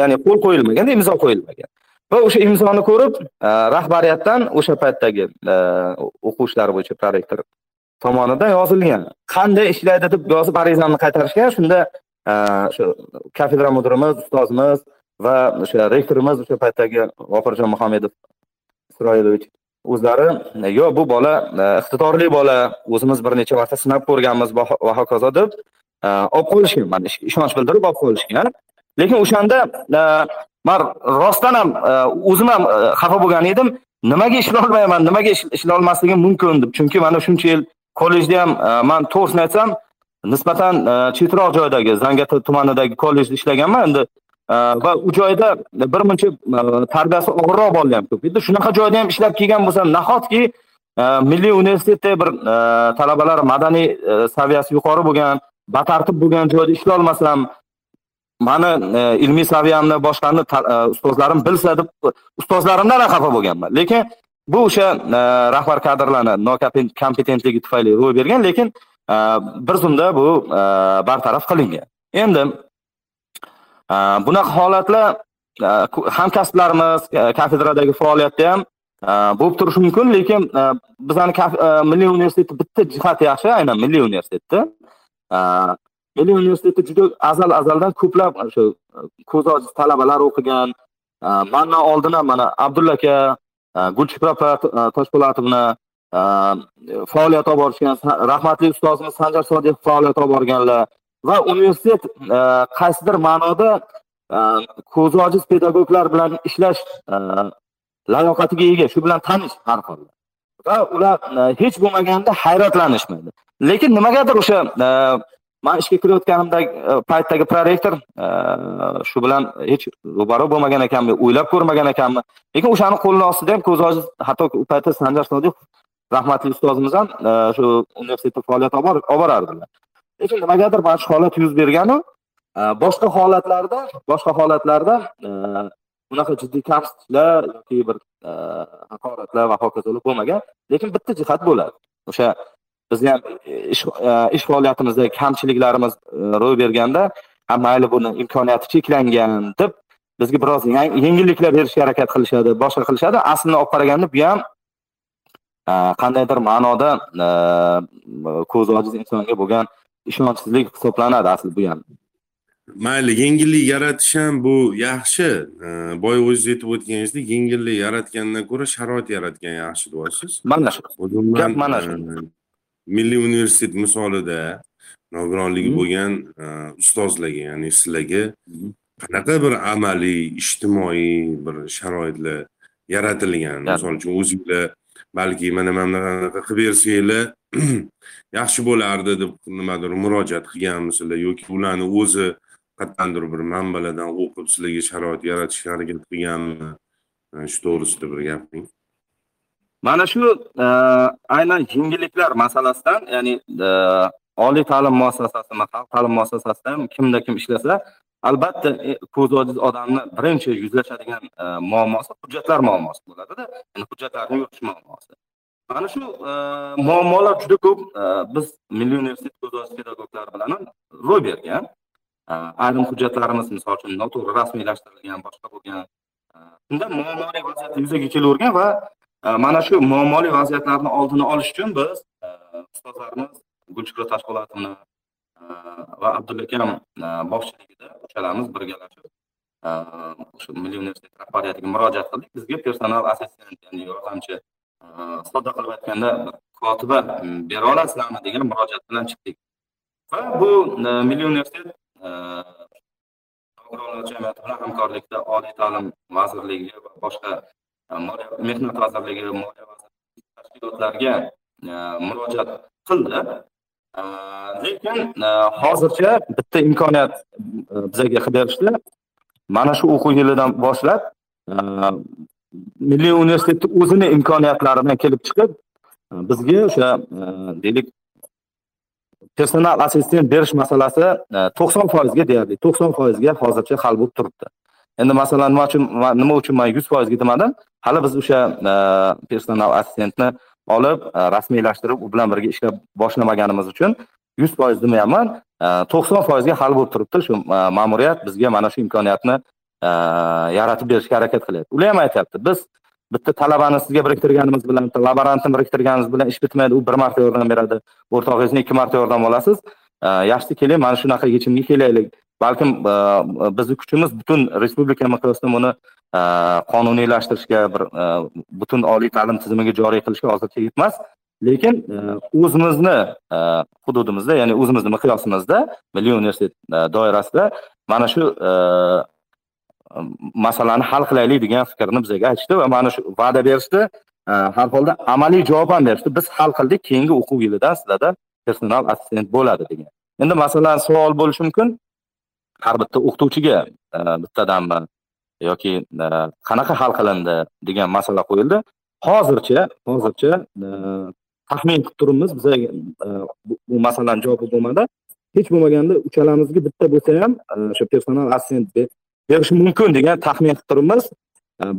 Ya'ni qo'l qo'yilmagan imzo qo'yilmagan. Va o'sha imzoni ko'rib e, rahbariyatdan o'sha paytdagi e, o'quvchilar bo'yicha prorektor tomonidan yozilgan. Qanday ishlaydi deb yozib arizamni qaytarishgan shunda e, shu kafedra mudirimiz ustozimiz va o'sha rektorimiz o'sha paytdagi g'ofirjon muhammedov isroilovich o'zlari yo'q bu bola iqtidorli bola o'zimiz bir necha marta sinab ko'rganmiz va hokazo deb olib qo'yishgan. Mana ishonch bildirib olib qo'yishgan. Lekin o'shanda man rostdan ham e, o'zim ham e, xafa bo'lgan edim. Nimaga ishlolmayman nimaga ishlolmasligim mumkin deb. Chunki mana shuncha yil kollejda ham e, man to'g'risini aytsam nisbatan chetroq joydagi zangiota tumanidagi kollejda ishlaganman endi va u joyda birmuncha tarbiyasi og'irroq bolalar ham ko'p edi. Shunaqa joyda ham ishlab kelgan bo'lsam nahotki milliy universitetda bir talabalar madaniy saviyasi yuqori bo'lgan batartib bo'lgan joyda ishlolmasam mani e, ilmiy saviyamni boshqani e, ustozlarim bilsa deb ustozlarimdan ham xafa bo'lganman. Lekin bu o'sha e, rahbar kadrlarni nokompetentligi tufayli ro'y bergan lekin bir zumda bu bartaraf qilingan. Endi bunaqa holatlar hamkasblarimiz kafedradagi faoliyatda ham bo'lib turishi mumkin lekin bizani milliy universiteti bitta jihati yaxshi aynan milliy universitetda. Milliy universiteti juda azal azaldan ko'plab o'sha e, ko'zi ojiz talabalar o'qigan e, mandan oldin ham mana abdulla aka e, gulchehra toshpo'latovna faoliyat olib borishgan rahmatli ustozimiz sanjar sodiyev faoliyat olib borganlar va universitet qaysidir ma'noda ko'zi ojiz pedagoglar bilan ishlash layoqatiga ega shu bilan tanish har holda va ular hech bo'lmaganda hayratlanishmaydi. Lekin nimagadir o'sha man ishga kirayotganimda e, paytdagi prorektor e, shu bilan hech ro'baro bo'lmagan ekanman o'ylab ko'rmagan ekanman lekin o'shani qo'lini ostida ham ko'zi ojiz hatto u paytda sanjar sodiqov rahmatli ustozimiz ham e, shu universitetda faoliyat olib borardilar lekin nimagadir mana shu holat yuz berganu boshqa holatlarda boshqa holatlarda bunaqa jiddiy kamsitishlar yoki bir haqoratlar va hokazolar bo'lmagan lekin bitta jihat bo'ladi. O'sha bizni ham ish e, ish faoliyatimizda kamchiliklarimiz e, ro'y berganda ha mayli buni imkoniyati cheklangan deb bizga biroz yengilliklar berishga harakat qilishadi boshqa qilishadi. Aslini olib qaraganda bu ham e, qandaydir ma'noda ko'zi ojiz insonga bo'lgan ishonchsizlik hisoblanadi asli bu ham. Mayli yengillik yaratish ham bu yaxshi. Boya o'zingiz aytib o'tganingizdek yengillik yaratgandan ko'ra sharoit yaratgan yaxshi deyapsiz mana shu. Gap mana shu milliy universitet misolida nogironligi bo'lgan e, ustozlarga ya'ni sizlarga qanaqa bir amaliy ijtimoiy bir sharoitlar yaratilgan? Misol uchun o'zinglar balki mana mana bunaqa qilib bersanglar yaxshi bo'lardi deb nimadir murojaat qilganmisizlar? Yoki ularni o'zi qayerdandir bir manbalardan o'qib sizlarga sharoit yaratishga harakat qilganmi? Shu to'g'risida bir gapiring mana shu e, aynan yengilliklar masalasidan ya'ni e, oliy ta'lim muassasasimi xalq ta'lim muassasasida ham kimda kim ishlasa albatta e, ko'zi ojiz odamni birinchi yuzlashadigan muammosi hujjatlar muammosi bo'ladida ya'ni hujjatlarni yuritish muammosi. Mana shu muammolar juda ko'p. Biz milliy universitet ko'zi ojiz pedagoglar bilan ham ro'y bergan. Ayrim hujjatlarimiz misol uchun noto'g'ri rasmiylashtirilgan boshqa bo'lgan shunda muammoli vaziyat yuzaga kelavergan va mana shu muammoli vaziyatlarni oldini olish uchun biz e, ustozlarimiz gulchehra tashkilotini e, va abdulla akam e, boshchiligida uchalamiz birgalashib o'sha milliy universitet rahbariyatiga murojaat qildik. Bizga personal assistent ya'ni yordamchi sodda qilib aytganda kotiba bera olasizlarmi degan murojaat bilan chiqdik. Va bu milliy universitet nogironlar jamiyati bilan hamkorlikda oliy ta'lim vazirligi va boshqa mehnat vazirligi moliya vazirligi tashkilotlarga murojaat qildi lekin hozircha bitta imkoniyat bizga qilib berishdi mana shu o'quv yilidan boshlab milliy universitetni o'zini imkoniyatlaridan kelib chiqib bizga o'sha deylik personal assistent berish masalasi to'qson foizga deyarli to'qson foizga hozircha hal bo'lib turibdi endi masalan nima uchun nima uchun man yuz foizga demadim hali biz o'sha e, personal assistentni olib e, rasmiylashtirib u bilan birga ishlab boshlamaganimiz uchun yuz foiz demayapman. E, to'qson foizga hal bo'lib turibdi. Shu ma'muriyat bizga mana shu imkoniyatni yaratib berishga harakat qilyapti. Ular ham aytyapti biz bitta talabani sizga biriktirganimiz bilan laborantni biriktirganimiz bilan ish bitmaydi. U bir marta yordam beradi. O'rtog'ingizni ikki marta yordam olasiz. Yaxshisi keling mana shunaqa yechimga kelaylik. Balkim e, e, bizni kuchimiz butun respublika miqyosida buni e, qonuniylashtirishga bir butun oliy ta'lim tizimiga joriy qilishga hozircha yetmas lekin o'zimizni hududimizda ya'ni o'zimizni miqyosimizda milliy universitet doirasida mana shu masalani hal qilaylik degan fikrni bizga aytishdi va mana shu va'da berishdi. Har holda amaliy javob ham berishdi. Biz hal qildik keyingi o'quv yilidan sizlarda personal assistent bo'ladi degan. Endi masalan savol bo'lishi mumkin. Har bitta o'qituvchiga e, bittadanmi yoki e, qanaqa hal qilindi degan masala qo'yildi. Hozircha hozircha e, taxmin qilib turibmiz biza bu masalani javobi bo'lmadi hech bo'lmaganda uchalamizga bitta bo'lsa ham o'sha personal assistent berishi mumkin degan taxmin qilib turibmiz.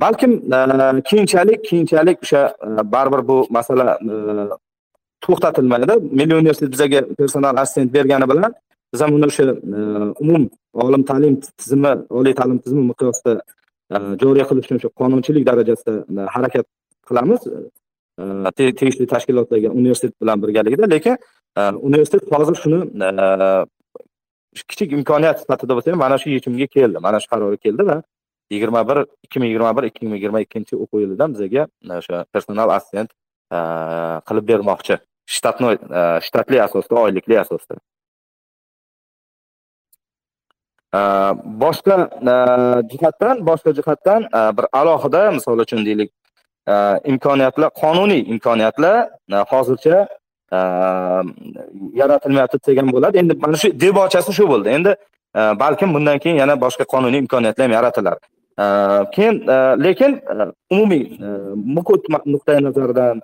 Balkim keyinchalik keyinchalik o'sha baribir bu masala to'xtatilmaydi. Milliy universitet bizaga personal assistent bergani bilan biz ham uni o'sha e, umum olim ta'lim tizimi oliy ta'lim tizimi miqyosida e, joriy qilish uchun o'sha qonunchilik darajasida e, harakat qilamiz. Tegishli tashkilotlarga universitet bilan birgalikda lekin universitet hozir shuni kichik imkoniyat sifatida bo'lsa ham mana shu yechimga keldi mana shu qarorga keldi va yigirma bir ikki ming yigirma bir ikki ming yigirma ikkinchi o'quv yilidan bizga o'sha personal assistent qilib bermoqchi. Shtatnoy shtatli asosda oylikli asosda. Boshqa jihatdan boshqa jihatdan bir alohida misol uchun deylik э, imkoniyatlar qonuniy imkoniyatlar э, hozircha э, yaratilmayapti degan bo'ladi. Endi mana shu debochasi shu bo'ldi. Endi e, balkim bundan keyin yana boshqa qonuniy imkoniyatlar ham yaratilar e, keyin e, lekin umumiy muhit nuqtai nazaridan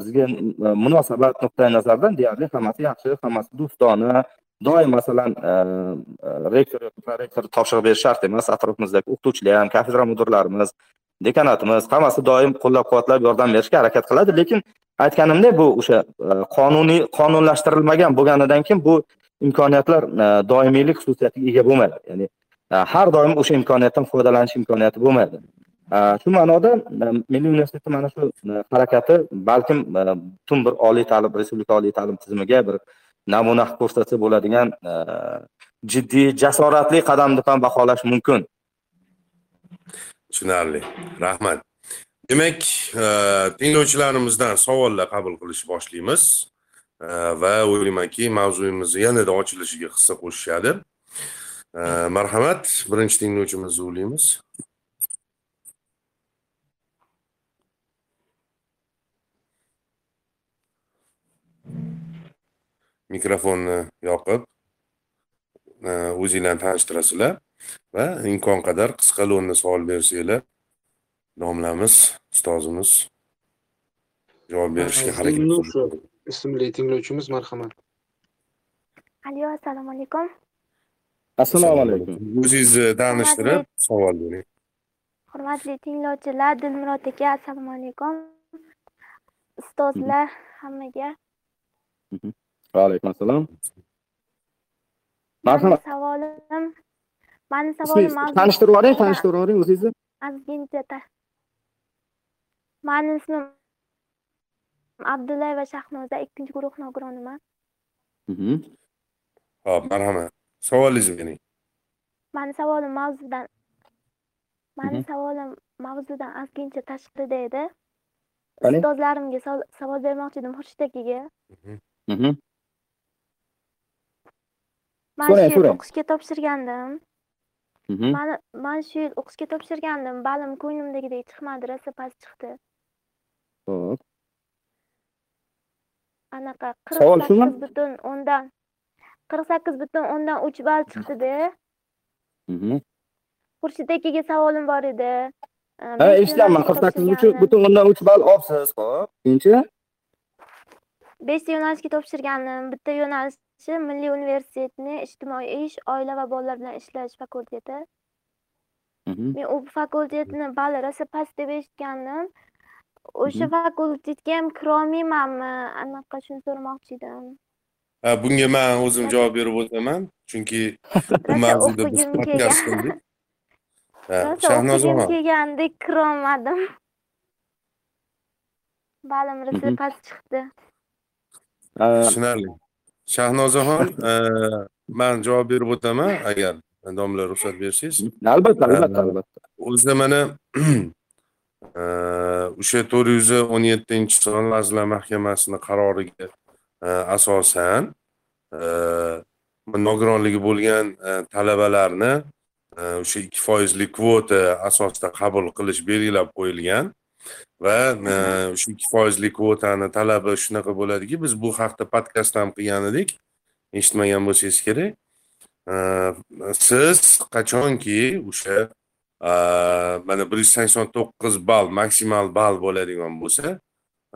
bizga munosabat nuqtai nazaridan deyarli hammasi yaxshi hammasi do'stona doim masalan e, e, rektor yoki prorektor topshiriq berish shart emas atrofimizdagi o'qituvchilar ham kafedra mudirlarimiz dekanatimiz hammasi doim qo'llab quvvatlab yordam berishga harakat qiladi. Lekin aytganimdek bu o'sha e, qonuniy qonunlashtirilmagan bo'lganidan keyin bu imkoniyatlar doimiylik xususiyatiga ega bo'lmaydi. Ya'ni har doim o'sha imkoniyatdan foydalanish imkoniyati bo'lmaydi. Shu ma'noda milliy universitetni mana shu harakati balkim butun bir oliy ta'lim respublika oliy ta'lim tizimiga bir namuna qilib ko'rsatsa bo'ladigan e, jiddiy jasoratli qadam deb ham baholash mumkin. Tushunarli. Rahmat. Demak e, tinglovchilarimizdan savollar qabul qilishni boshlaymiz. E, va o'ylaymanki mavzuyimizni yanada ochilishiga hissa qo'shishadi. Marhamat. Birinchi tinglovchimizni uvlaymiz mikrofonni yoqib e, o'zinglarni tanishtirasizlar va imkon qadar qisqa lo'nda savol bersanglar domlamiz ustozimiz javob berishga harakat ismli tinglovchimiz marhamat. Alo, assalomu alaykum. assalomu alaykum. o'zingizni tanishtirib savol bering. Hurmatli tinglovchilar, Dilmurod aka, assalomu alaykum. Ustozlar hammaga. Va alaykum assalom marhamat savolim Mani savolim tanishtirib yuboring tanishtirib yuboring o'zingizni Ozgincha ta- Mani ismim Abdullayeva Shahnoza, ikkinchi guruh nogironiman. Mhm. ho'p marhamat savolingizni bering Mani savolim mavzudan Mani Mhm. savolim mavzudan ozgincha tashqarida edi. Ustozlarimga savol- savol bermoqchi edim Xurshid akaga. Man So'rang, shu yil so'rang. o'qishga topshirgandim. Mhm. Mani man shu yil o'qishga topshirgandim. Balim ko'nglimdagidek chiqmadi, rosa past chiqdi. Xo'p. Anaqa Savol shumi? 48 butun o'ndan 48 butun o'ndan 3 ball chiqdi-da. Mhm. Xurshid akaga savolim bor edi. ha eshitganman qirq sakkiz uch butun o'ndan uch ball olibsiz ho'p keyinchi 5 ta yo'nalishga topshirgandim. Bitta yo'nalishi Milliy universitetni ijtimoiy ish, oila va bolalar bilan ishlash fakulteti. Men u fakultetni bali rosa past deb eshitgandim. O'sha fakultetga ham kirolmaymanmi? Anaqa shuni so'ramoqchi edim. Ha, bunga man o'zim javob berib o'taman chunki bu mavzuda biz podkast qildik shahnozaxon kelgandek kirolmadim. Balim rosa past chiqdi. Tushunarli shahnozaxon e, man javob berib o'taman agar domla ruxsat bersangiz albatta albatta albatta o'zida mana e, o'sha to'rt yuz o'n yettinchi son vazirlar mahkamasini qaroriga e, asosan e, nogironligi bo'lgan e, talabalarni e, o'sha ikki foizli kvota asosida qabul qilish belgilab qo'yilgan va o'sha ikki foizli kvotani talabi shunaqa bo'ladiki biz bu haqda podkast ham qilgan edik eshitmagan bo'lsangiz kerak siz qachonki o'sha mana bir yuz sakson to'qqiz ball maksimal ball bo'ladigan bo'lsa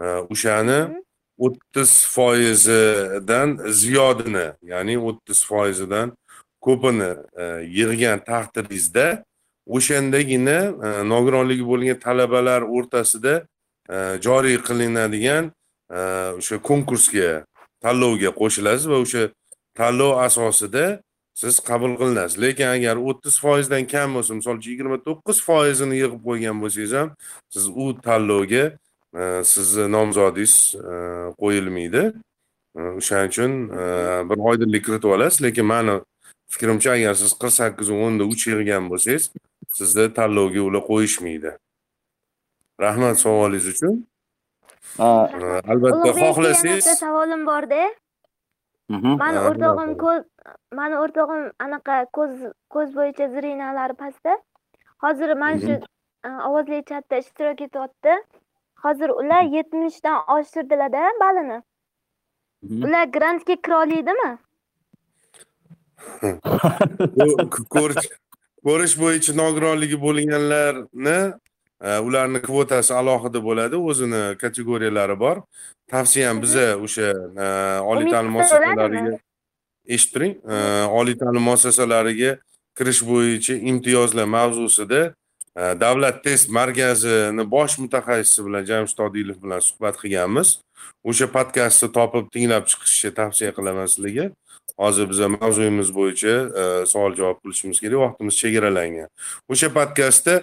e, o'shani Mhm. o'ttiz foizidan ziyodini ya'ni o'ttiz foizidan ko'pini e, yig'gan taqdiringizda o'shandagina e, nogironligi bo'lgan talabalar o'rtasida e, joriy qilinadigan e, o'sha konkursga tanlovga qo'shilasiz va o'sha tanlov asosida siz qabul qilinasiz. Lekin agar o'ttiz foizdan kam bo'lsa misol uchun yigirma to'qqiz foizini yig'ib qo'ygan bo'lsangiz ham siz u tanlovga sizni nomzodingiz qo'yilmaydi. O'shaning uchun bir oydinlik kiritib olasiz. Lekin mani fikrimcha agar siz qirq sakkiz o'nda uch yig'gan bo'lsangiz sizni tanlovga ular qo'yishmaydi rahmat savolingiz uchun E, albatta xohlasangiz bitta savolim bor-da. mhm. Mani o'rtog'im ko'z mani o'rtog'im anaqa ko'z ko'z bo'yicha zrenalari pastda. Hozir mana shu a, ovozli chatda ishtirok etyapti. Hozir ular 70 dan oshirdilar-da balini. Mhm. Ular grantga kira oladimi? Ko'rish ko'rish bo'yicha nogironligi bo'lganlarni e, ularni kvotasi alohida bo'ladi o'zini kategoriyalari bor. Tavsiyam biza o'sha e, oliy ta'lim muassasalariga eshitib turing e, oliy ta'lim muassasalariga kirish bo'yicha imtiyozlar mavzusida davlat test markazini bosh mutaxassisi bilan jamshid odilov bilan suhbat qilganmiz. O'sha podkastni topib tinglab chiqishni tavsiya qilaman sizlarga hozir biza mavzuyimiz bo'yicha e, savol javob qilishimiz kerak vaqtimiz chegaralangan. O'sha podkastda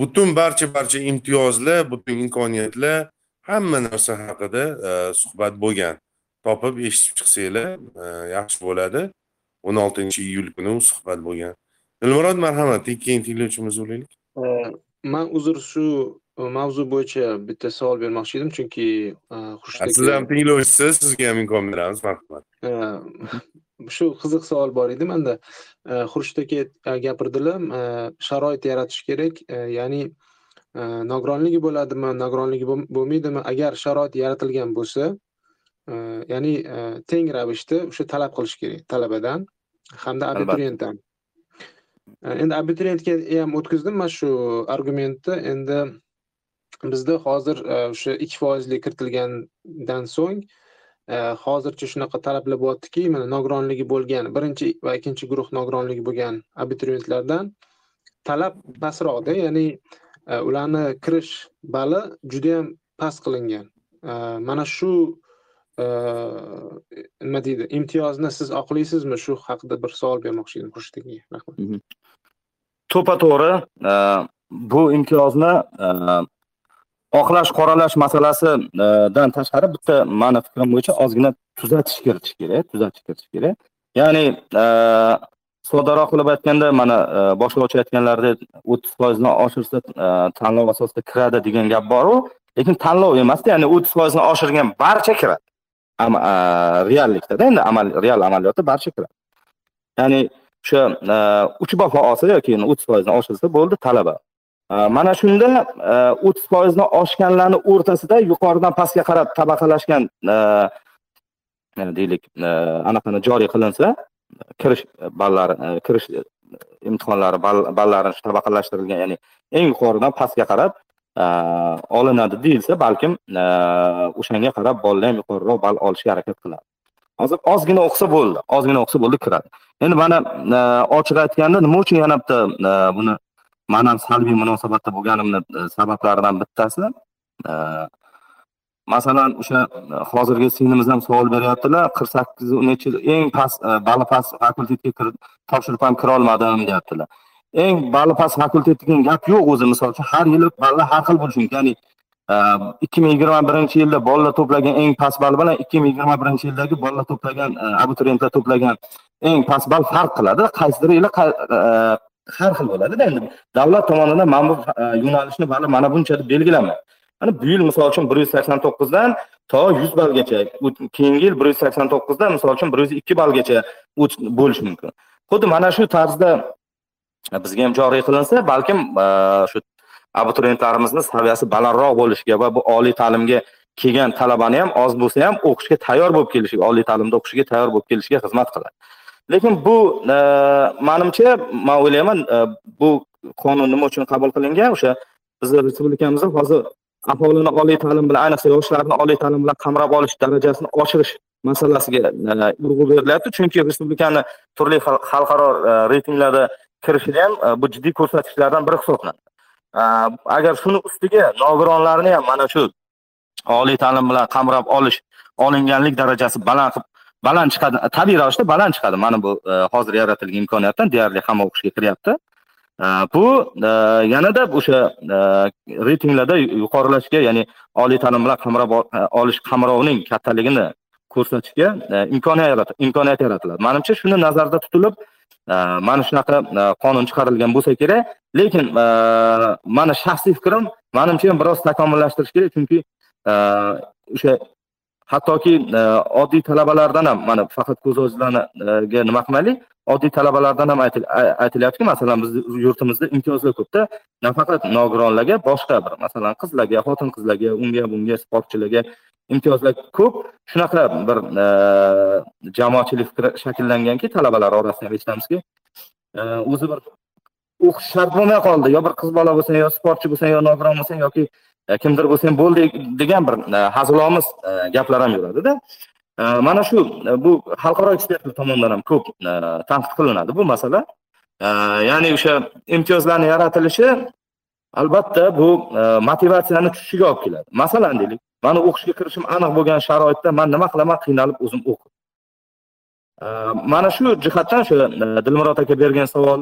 butun barcha barcha imtiyozlar butun imkoniyatlar hamma narsa haqida e, suhbat bo'lgan. Topib eshitib chiqsanglar e, yaxshi bo'ladi. O'n oltinchi iyul kuni u suhbat bo'lgan. Dilmurod marhamat keyin tinglovchimiz bo'laylik man uzr shu mavzu bo'yicha bitta savol bermoqchi edim chunki siz ham tinglovchisiz sizga ham imkon beramiz marhamat shu qiziq savol bor edi manda. E, Xurshid aka e, gapirdilar e, sharoit yaratish kerak ya'ni nogironligi bo'ladimi nogironligi bo'lmaydimi? Agar sharoit yaratilgan bo'lsa ya'ni teng ravishda o'sha talab qilish kerak talabadan hamda abituriyentdan. Endi abituriyentga ham o'tkazdim man shu argumentni. Endi bizda hozir o'sha ikki foizli kiritilgandan so'ng Э, hozircha shunaqa talablar bo'lyaptiki mana nogironligi bo'lgan birinchi va ikkinchi guruh nogironligi bo'lgan abituriyentlardan talab pastroqda ya'ni e, ularni kirish bali judayam past qilingan. E, mana shu e, nima deydi imtiyozni siz oqlaysizmi? Shu haqida bir savol bermoqchi edim xurshid akaga rahmat mhm. to'ppa to'g'ri bu imtiyozni oqlash qoralash masalasidan tashqari bitta mani fikrim bo'yicha ozgina tuzatish kiritish kerak eh, tuzatish kiritish kerak. Ya'ni eh, soddaroq qilib aytganda mana eh, boshlovchi aytganlaridek o'ttiz foizdan oshirsa tanlov asosida kiradi degan gap boru lekin tanlov emasda ya'ni o'ttiz foizdan oshirgan barcha kiradi. Reallikdada endi amal real amaliyotda barcha kiradi. Ya'ni o'sha uch baho olsa yoki o'ttiz foizdan oshirsa bo'ldi talaba. Э, mana shunda э, o'ttiz foizdan oshganlarni o'rtasida yuqoridan pastga qarab tabaqalashgan э, deylik anaqani joriy qilinsa kirish ballari e, kirish e, imtihonlari ballarini tabaqalashtirilgan ya'ni eng yuqoridan pastga qarab e, olinadi deyilsa balkim o'shanga qarab bolalar ham yuqoriroq ball olishga harakat qiladi. Hozir ozgina o'qisa bo'ldi ozgina o'qisa bo'ldi kiradi. Endi mana ochiq aytganda nima uchun yana bitta buni man ham salbiy munosabatda bo'lganimni e, sabablaridan bittasi e, masalan o'sha e, hozirgi singlimiz ham savol beryaptilar qirq sakkiz nechi eng past bali past fakultetga topshirib ham kirolmadim deyaptilar. Eng bali past fakultet degan gap yo'q o'zi misol uchun har yili ballar har xil bo'lishi mumkin ya'ni ikki ming yigirma birinchi yilda bolalar to'plagan eng past ball bilan ikki ming yigirma birinchi yildagi bolalar to'plagan abituriyentlar to'plagan eng past ball farq qiladi. Qaysidir yili har xil bo'ladida endi davlat tomonidan mana bu e, yo'nalishni hali mana buncha deb belgilangan mana bu yil misol uchun bir yuz sakson to'qqizdan to yuz ballgacha keyingi yil bir yuz sakson to'qqizdan misol uchun bir yuz ikki ballgacha bo'lishi mumkin. Xuddi mana shu tarzda e, bizga ham joriy qilinsa balkim e, shu abituriyentlarimizni saviyasi balandroq bo'lishiga va bu oliy ta'limga kelgan talabani ham oz bo'lsa ham o'qishga tayyor bo'lib kelishiga oliy ta'limda o'qishiga tayyor bo'lib kelishiga xizmat qiladi. Lekin bu e, manimcha man o'ylayman e, bu qonun nima uchun qabul qilingan? O'sha bizni respublikamizda hozir aholini oliy ta'lim bilan ayniqsa yoshlarni oliy ta'lim bilan qamrab olish darajasini oshirish masalasiga e, urg'u berilyapti. Chunki respublikani turli xalqaro reytinglarda kirishida ham bu jiddiy ko'rsatkichlardan biri hisoblanadi. Agar shuni ustiga nogironlarni ham mana shu oliy ta'lim bilan qamrab olish olinganlik darajasi baland qilib baland chiqadi tabiiy ravishda baland chiqadi mana bu e, hozir yaratilgan imkoniyatdan deyarli hamma o'qishga kiryapti. E, bu e, yanada o'sha reytinglarda yuqorilashga ya'ni oliy ta'lim bilan qamrab olish qamrovining kattaligini ko'rsatishga imkoniyat imkoniyat yaratiladi. Manimcha shuni nazarda tutilib mana shunaqa qonun chiqarilgan bo'lsa kerak. Lekin mani shaxsiy fikrim manimcha ham biroz takomillashtirish kerak chunki o'sha hattoki e, oddiy talabalardan ham mana faqat ko'z ojizlarga nima qilmaylik? Oddiy talabalardan ham aytilyaptiki masalan bizni yurtimizda imtiyozlar ko'pda. Nafaqat nogironlarga boshqa bir masalan qizlarga xotin qizlarga unga bunga sportchilarga imtiyozlar ko'p. Shunaqa bir e, jamoatchilik fikri shakllanganki talabalar orasida ham eshitamizki e, o'zi bir o'qish shart bo'lmay qoldi. Yo bir qiz bola bo'lsang yo sportchi bo'lsang yo nogiron bo'lsang yoki E, kimdir bo'lsang bo'ldi degan bir e, hazilomuz e, gaplar ham yuradida e, mana shu bu xalqaro ekspertlar tomonidan ham ko'p tanqid qilinadi. Bu masala ya'ni o'sha imtiyozlarni yaratilishi albatta bu motivatsiyani tushishiga olib keladi. Masalan deylik mani o'qishga kirishim aniq bo'lgan sharoitda man nima qilaman qiynalib o'zim o'qib. Mana shu jihatdan o'sha dilmurod aka bergan savol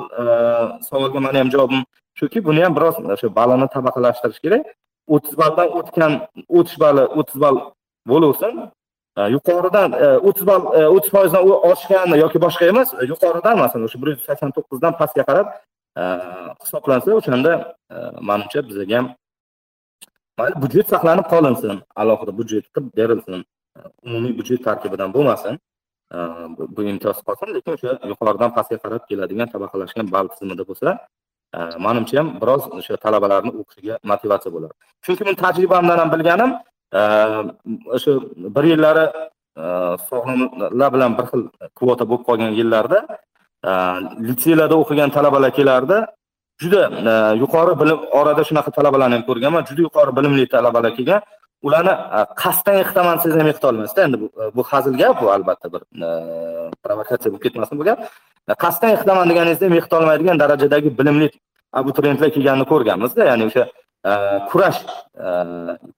savolga mani ham javobim shuki buni ham biroz o'sha balini tabaqalashtirish kerak. O'ttiz balldan o'tgan o'tish balli o'ttiz ball bo'laversin e, yuqoridan e, o'ttiz ball e, o'ttiz foizdan oshgan yoki boshqa emas e, yuqoridan masalan o'sha bir yuz sakson to'qqizdan pastga qarab hisoblansa o'shanda manimcha bizaga ham mayli budjet saqlanib qolinsin. Alohida budjet qilib berilsin. Umumiy budjet tarkibidan bo'lmasin. Bu imtiyoz qolsin lekin o'sha yuqoridan pastga qarab keladigan tabaqalashgan ball tizimida bo'lsa manimcha ham biroz o'sha talabalarni o'qishiga motivatsiya bo'ladi. Chunki men tajribamdan ham bilganim e, o'sha bir yillari e, sog'lomlar bilan bir xil kvota bo'lib qolgan yillarda e, litseylarda o'qigan talabalar kelardi. Juda yuqori bilim orada shunaqa talabalarni ham ko'rganman. Juda yuqori bilimli talabalar kelgan. Ularni e, qasddan yiqitaman desangiz ham yiqita olmaysizda endi e, bu hazil gap bu albatta bir e, provokatsiya bo'lib ketmasin bu gap. Qasddan yiqitaman deganingizda ham yiqita olmaydigan darajadagi bilimli abituriyentlar kelganini ko'rganmizda ya'ni o'sha kurash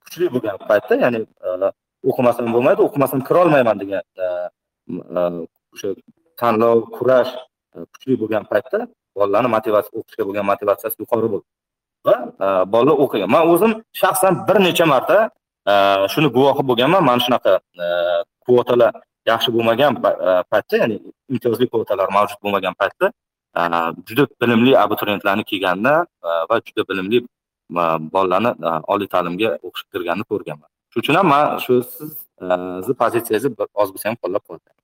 kuchli bo'lgan paytda ya'ni o'qimasam bo'lmaydi o'qimasam kirolmayman degan o'sha tanlov kurash kuchli bo'lgan paytda bolalarni motivatsiya o'qishga bo'lgan motivatsiyasi yuqori bo'ldi. Va bolalar o'qigan. Man o'zim shaxsan bir necha marta shuni guvohi bo'lganman mana shunaqa kvotalar yaxshi bo'lmagan paytda ya'ni imtiyozli kvotalar mavjud bo'lmagan paytda juda bilimli abituriyentlarni kelganini va juda bilimli bolalarni oliy ta'limga o'qishga kirganini ko'rganman shuning uchun ham man shu sizni pozitsiyangizni oz bo'lsa ham qo'llab quvvatlayman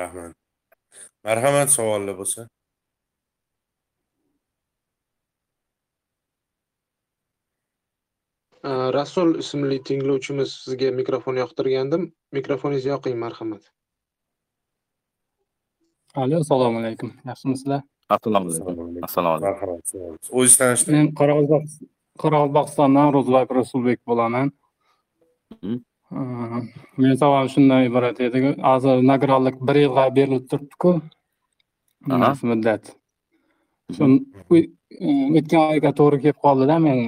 rahmat marhamat savollar bo'lsa rasul ismli tinglovchimiz sizga mikrofon yoqtirgandim. Mikrofoningizni yoqing marhamat. Alo assalomu alaykum. Yaxshimisizlar? Assalomu alaykum. Assalomu alaykum. Marhamat tanishtiring men qoraqalpog'istondan ro'zbek rasulbek bo'laman. Э, meni savolim shundan iborat ediki hozir nogironlik bir yilga berilib turibdiku. Muddat shu o'tgan oyga to'g'ri kelib qoldida men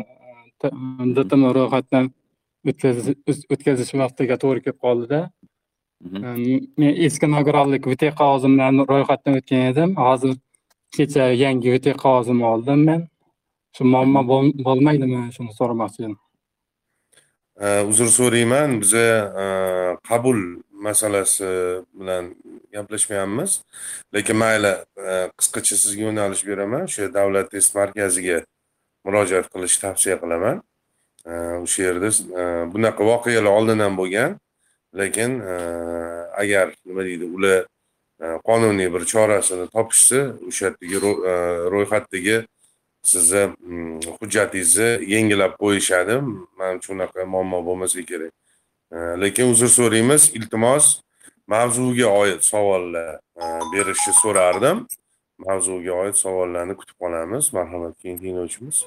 dtm ro'yxatdan o'tkazish vaqtiga to'g'ri kelib qoldida. Mhm. men eski nogironlik vt qog'ozim bilan ro'yxatdan o'tgan edim. Hozir kecha yangi vt qog'ozimni oldim men. Shu muammo bo'l- bo'lmaydimi? Shuni so'ramoqchi edim. Э, uzr so'rayman. Biza e, qabul masalasi bilan gaplashmayapmiz. Lekin mayli qisqacha sizga yo'nalish beraman. O'sha davlat test markaziga murojaat qilishni tavsiya qilaman. O'sha yerda e, bunaqa voqealar oldin ham bo'lgan lekin e, agar nima deydi ular e, qonuniy bir chorasini topishsa o'sha yerdagi ro'yxatdagi sizni mm, hujjatingizni yengillab qo'yishadi. Manimcha unaqa muammo bo'lmasa kerak. Lekin uzr so'raymiz iltimos mavzuga oid savollar berishni so'rardim. Mavzuga oid savollarni kutib qolamiz. Marhamat keyin tinglovchimiz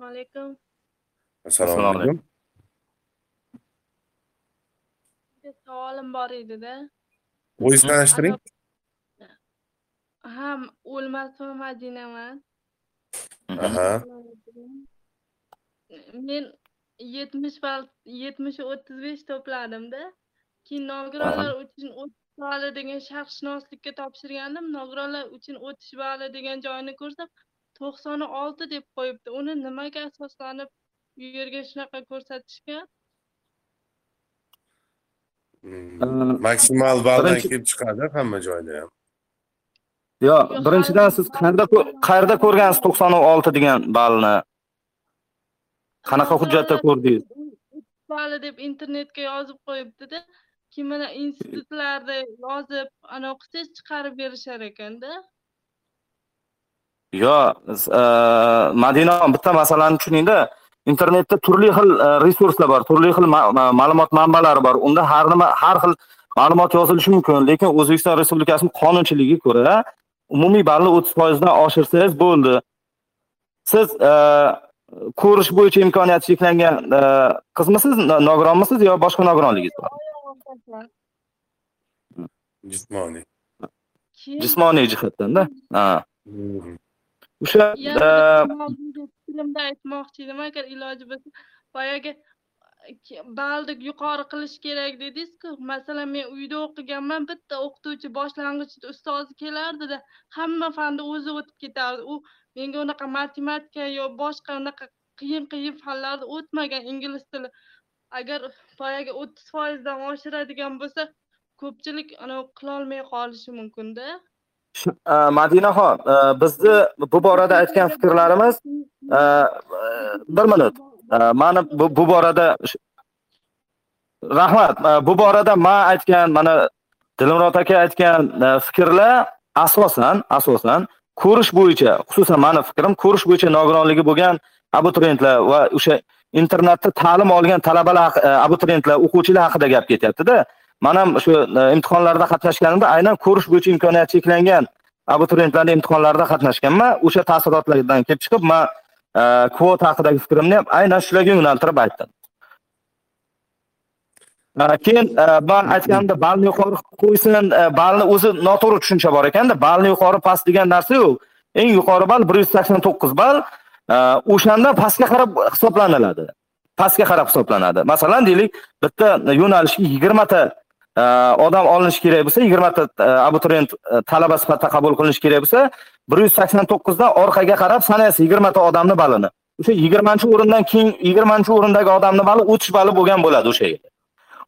assalomu alaykum assalomu alaykum bitta savolim bor edida o'zingizni tanishtiring ha o'lmasova madinaman aha. Men yetmish ball yetmish o'ttiz besh to'pladimda keyin nogironlar uchun o'tish balli degan sharqshunoslikka topshirgandim nogironlar uchun o'tish balli degan joyini ko'rsam to'qson olti deb qo'yibdi. Uni nimaga asoslanib u yerga shunaqa ko'rsatishgan Mm, maksimal balldan kelib chiqadi hamma joyda ham. Yo birinchidan siz qayerda qayerda ko'rgansiz to'qson olti degan ballni qanaqa hujjatda ko'rdingiz? balli deb internetga yozib qo'yibdida keyin mana institutlarda yozib anavi qilsangiz chiqarib berishar ekanda yo e, madina bitta masalani tushuningda internetda turli xil e, resurslar bor turli xil ma- ma- ma'lumot manbalari bor. Unda har nima har xil ma'lumot yozilishi mumkin lekin o'zbekiston respublikasini qonunchiligiga ko'ra umumiy balni o'ttiz foizdan oshirsangiz bo'ldi. Siz e, ko'rish bo'yicha imkoniyati cheklangan qizmisiz no- nogironmisiz yo boshqa nogironligingiz bor? Jismoniy. Jismoniy jihatdanda ha. Mhm. O'sha filmda aytmoqchi edim agar iloji bo'lsa boyagi balni yuqori qilish kerak dedingizku masalan men uyda o'qiganman bitta o'qituvchi boshlang'ich ustozi kelardida hamma fanni o'zi o'tib ketardi. U menga unaqa matematika yo boshqa unaqa qiyin qiyin fanlarni o'tmagan ingliz tili. Agar boyagi o'ttiz foizdan oshiradigan bo'lsa ko'pchilik anavi qilolmay qolishi mumkinda Uh, madinaxon uh, bizni bu borada aytgan fikrlarimiz uh, bir minut. Mani bu, borada rahmat. Bu borada man aytgan mana dilmurod aka aytgan fikrlar asosan asosan ko'rish bo'yicha xususan mani fikrim ko'rish bo'yicha nogironligi bo'lgan abituriyentlar va o'sha internatda ta'lim olgan talabalar abituriyentlar o'quvchilar haqida gap ketyaptida. Man ham shu e, imtihonlarda qatnashganimda aynan ko'rish bo'yicha imkoniyati cheklangan abituriyentlarni imtihonlarida qatnashganman. O'sha taassurotlardan kelib chiqib man e, kvota haqidagi fikrimni ham aynan shularga yo'naltirib aytdim. E, keyin man aytganimda balni yuqori qo'ysin balni o'zi noto'g'ri tushuncha bor ekanda balni yuqori past degan narsa yo'q. Eng yuqori ball bir yuz sakson to'qqiz ball o'shandan pastga qarab hisoblaniladi. Pastga qarab hisoblanadi. Masalan deylik bitta yo'nalishga yigirmata odam olinishi kerak bo'lsa yigirmata abituriyent talaba sifatida qabul qilinishi kerak bo'lsa bir yuz sakson to'qqizdan orqaga qarab sanaysiz yigirmata odamni balini o'sha yigirmanchi o'rindan keyin yigirmanchi o'rindagi odamni bali o'tish bali bo'lgan bo'ladi o'sha yerda.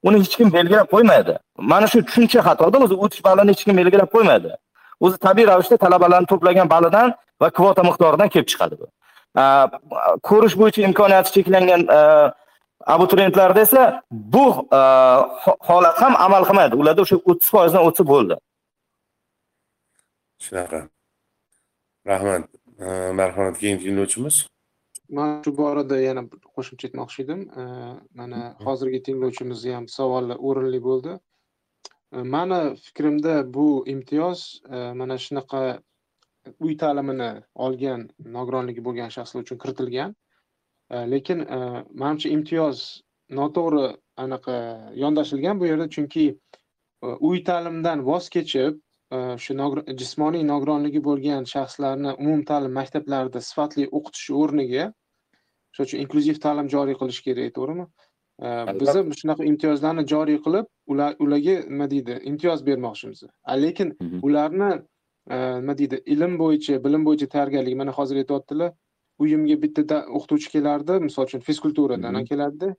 Uni hech kim belgilab qo'ymaydi mana shu tushuncha xatoda o'zi o'tish balini hech kim belgilab qo'ymaydi o'zi tabiiy ravishda talabalarni to'plagan balidan va kvota miqdoridan kelib chiqadi bu. Ko'rish bo'yicha imkoniyati cheklangan abituriyentlarda esa bu holat ham amal qilmaydi ularda o'sha o'ttiz foizdan o'tsa bo'ldi. Shunaqa. Rahmat. Marhamat keyingi tinglovchimiz. Man shu borada yana qo'shimcha aytmoqchi edim. Mana hozirgi tinglovchimizni ham savoli o'rinli bo'ldi. Mani fikrimda bu imtiyoz mana shunaqa uy ta'limini olgan nogironligi bo'lgan shaxslar uchun kiritilgan lekin manimcha imtiyoz noto'g'ri anaqa yondashilgan bu yerda chunki uy ta'limdan voz kechib shu jismoniy nogironligi bo'lgan shaxslarni umumta'lim maktablarida sifatli o'qitish o'rniga shuning uchun inklyuziv ta'lim joriy qilish kerak to'g'rimi? Biza shunaqa imtiyozlarni joriy qilib ular ularga nima deydi imtiyoz bermoqchimiz. Lekin ularni nima deydi ilm bo'yicha bilim bo'yicha tayyorgarlik mana hozir aytyaptilar uyimga bitta o'qituvchi kelardi. Misol uchun fizkulturadan keladida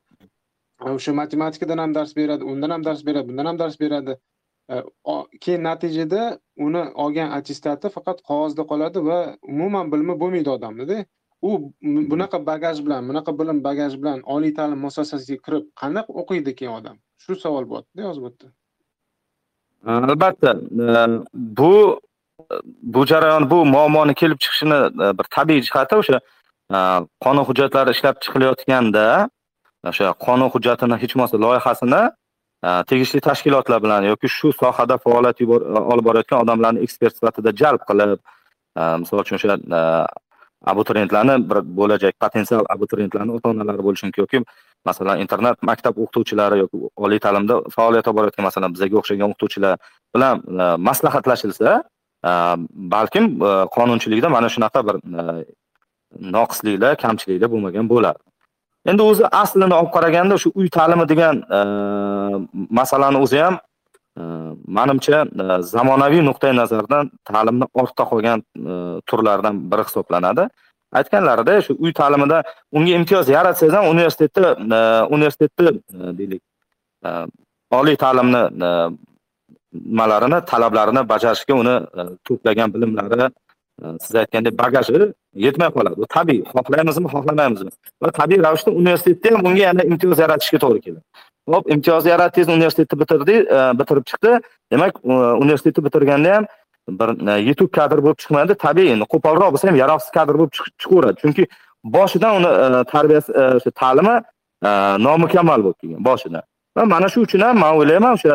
o'sha matematikadan ham dars beradi undan ham dars beradi bundan ham dars beradi. Keyin natijada uni olgan attestati faqat qog'ozda qoladi va umuman bilimi bo'lmaydi odamnida u bunaqa bagaj bilan bunaqa bilim bagaj bilan oliy ta'lim muassasasiga kirib qanday o'qiydi keyin odam? Shu savol bo'lyaptida yozib o'tdi. Albatta bu bu jarayon bu muammoni kelib chiqishini e, bir tabiiy jihati o'sha e, qonun hujjatlari ishlab chiqilayotganda o'sha qonun hujjatini hech bo'lmasa loyihasini e, tegishli tashkilotlar bilan yoki shu sohada faoliyat olib borayotgan odamlarni ekspert sifatida jalb qilib misol uchun o'sha abituriyentlarni bir bo'lajak potensial abituriyentlarni ota onalari bo'lishi mumkin yoki masalan internat maktab o'qituvchilari yoki oliy ta'limda faoliyat olib borayotgan masalan bizga o'xshagan o'qituvchilar bilan maslahatlashilsa Ehm, balkim e, qonunchilikda mana shunaqa bir e, noqisliklar kamchiliklar bo'lmagan bo'lar. Endi o'zi aslini olib qaraganda shu uy ta'limi degan e, masalani o'zi ham manimcha zamonaviy nuqtai nazardan ta'limni ortda qolgan turlaridan biri hisoblanadi. Aytganlarida shu uy ta'limida unga imtiyoz yaratsangiz ham universitetda universitetni deylik oliy ta'limni nimalarini talablarini bajarishga uni e, to'plagan bilimlari e, siz aytgandek bagaji yetmay qoladi. Bu tabiiy xohlaymizmi xohlamaymizmi? Va tabiiy ravishda universitetda ham unga yana imtiyoz yaratishga to'g'ri keladi. Hop imtiyoz yaratdingiz universitetni bitirdi e, bitirib chiqdi. Demak universitetni bitirganda ham bir yetuk kadr bo'lib chiqmaydi tabiiy endi qo'polroq bo'lsa ham yaroqsiz kadr bo'lib chiqaveradi. Chunki boshidan uni tarbiyasi o'sha ta'limi nomukammal bo'lib kelgan boshidan. Va mana shu uchun ham man o'ylayman o'sha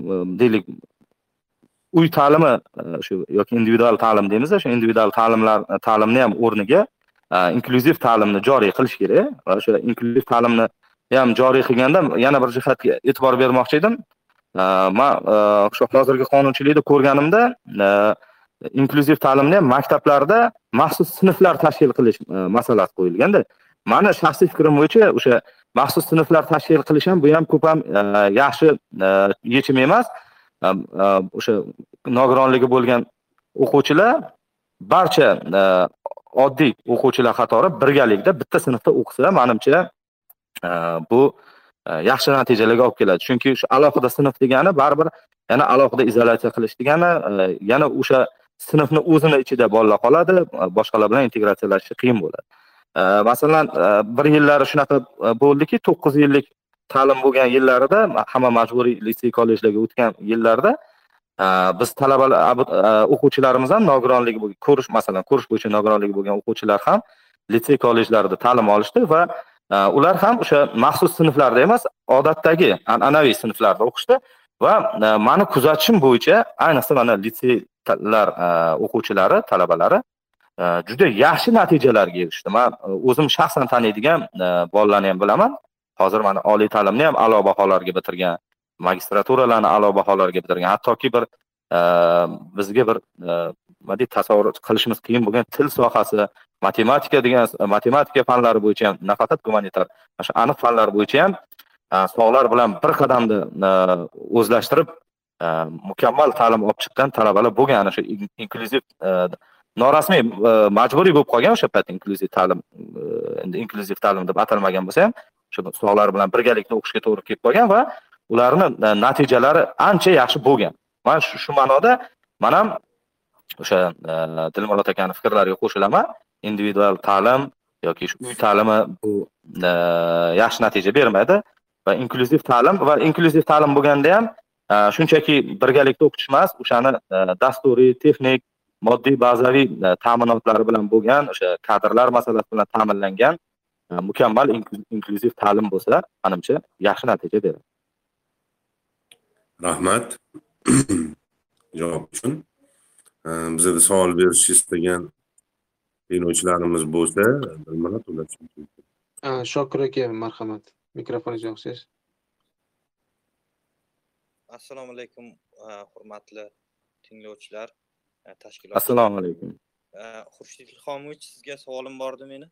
Ehm, deylik uy ta'limi e, shu yoki individual ta'lim deymiz shu individual ta'limlar e, ta'limni ham o'rniga e, inklyuziv ta'limni joriy qilish kerak. Va o'sha inklyuziv ta'limni ham joriy qilganda yana bir jihatga e'tibor bermoqchi edim. Man shu hozirgi qonunchilikda ko'rganimda inklyuziv ta'limni ham maktablarda maxsus sinflar tashkil qilish masalasi qo'yilganda mani shaxsiy fikrim bo'yicha o'sha maxsus sinflar tashkil qilish ham bu ham ko'p ham e, yaxshi e, yechim emas. E, o'sha nogironligi bo'lgan o'quvchilar barcha oddiy o'quvchilar qatori birgalikda bitta sinfda o'qisa manimcha bu yaxshi natijalarga olib keladi. Chunki shu alohida sinf degani baribir yana alohida izolyatsiya qilish degani yana o'sha sinfni o'zini ichida bolalar qoladi boshqalar bilan integratsiyalashishi qiyin bo'ladi. Masalan e, bir yillari shunaqa e, bo'ldiki to'qqiz yillik ta'lim bo'lgan yillarida hamma majburiy litsey kollejlarga o'tgan yillarda e, biz talabalar o'quvchilarimiz ham nogironligi bo'lgan ko'rish masalan ko'rish bo'yicha nogironligi bo'lgan o'quvchilar ham litsey kollejlarida ta'lim olishdi va ular ham o'sha maxsus sinflarda emas odatdagi an'anaviy sinflarda o'qishdi va mani kuzatishim bo'yicha ayniqsa mana litseylar o'quvchilari talabalari Э, juda yaxshi natijalarga erishdi. Man e, o'zim shaxsan taniydigan e, bolalarni ham bilaman. Hozir mana oliy ta'limni ham a'lo baholarga bitirgan magistraturalarni a'lo baholarga bitirgan. Hattoki bir e, bizga bir nima deydi tasavvur qilishimiz qiyin bo'lgan til sohasi matematika degan matematika fanlari bo'yicha ham nafaqat gumanitar mana shu aniq fanlar bo'yicha ham sog'lar bilan bir qadamni o'zlashtirib mukammal ta'lim olib chiqqan talabalar bo'lgan. Ana shu inklyuziv norasmiy e, majburiy bo'lib qolgan o'sha payt inklyuziv ta'lim e, endi inklyuziv ta'lim deb atalmagan bo'lsa ham o'sha ustozlar bilan birgalikda o'qishga to'g'ri kelib qolgan va ularni e, natijalari ancha yaxshi bo'lgan. Man shu ma'noda man ham o'sha dilmurod akani fikrlariga qo'shilaman. Individual ta'lim yoki shu uy ta'limi bu yaxshi natija bermaydi va inklyuziv ta'lim va inklyuziv ta'lim bo'lganda ham shunchaki birgalikda o'qitish emas o'shani dasturiy texnik moddiy bazaviy ta'minotlari bilan bo'lgan o'sha kadrlar masalasi bilan ta'minlangan mukammal inklyuziv ta'lim bo'lsa manimcha yaxshi natija beradi rahmat. Javob uchun. Bizada savol berishni istagan tinglovchilarimiz bo'lsa shokir aka marhamat. Mikrofoningizni yoqsangiz assalomu alaykum hurmatli tinglovchilar tashkilot assalomu alaykum xurshid ilhomovich sizga savolim bor edi meni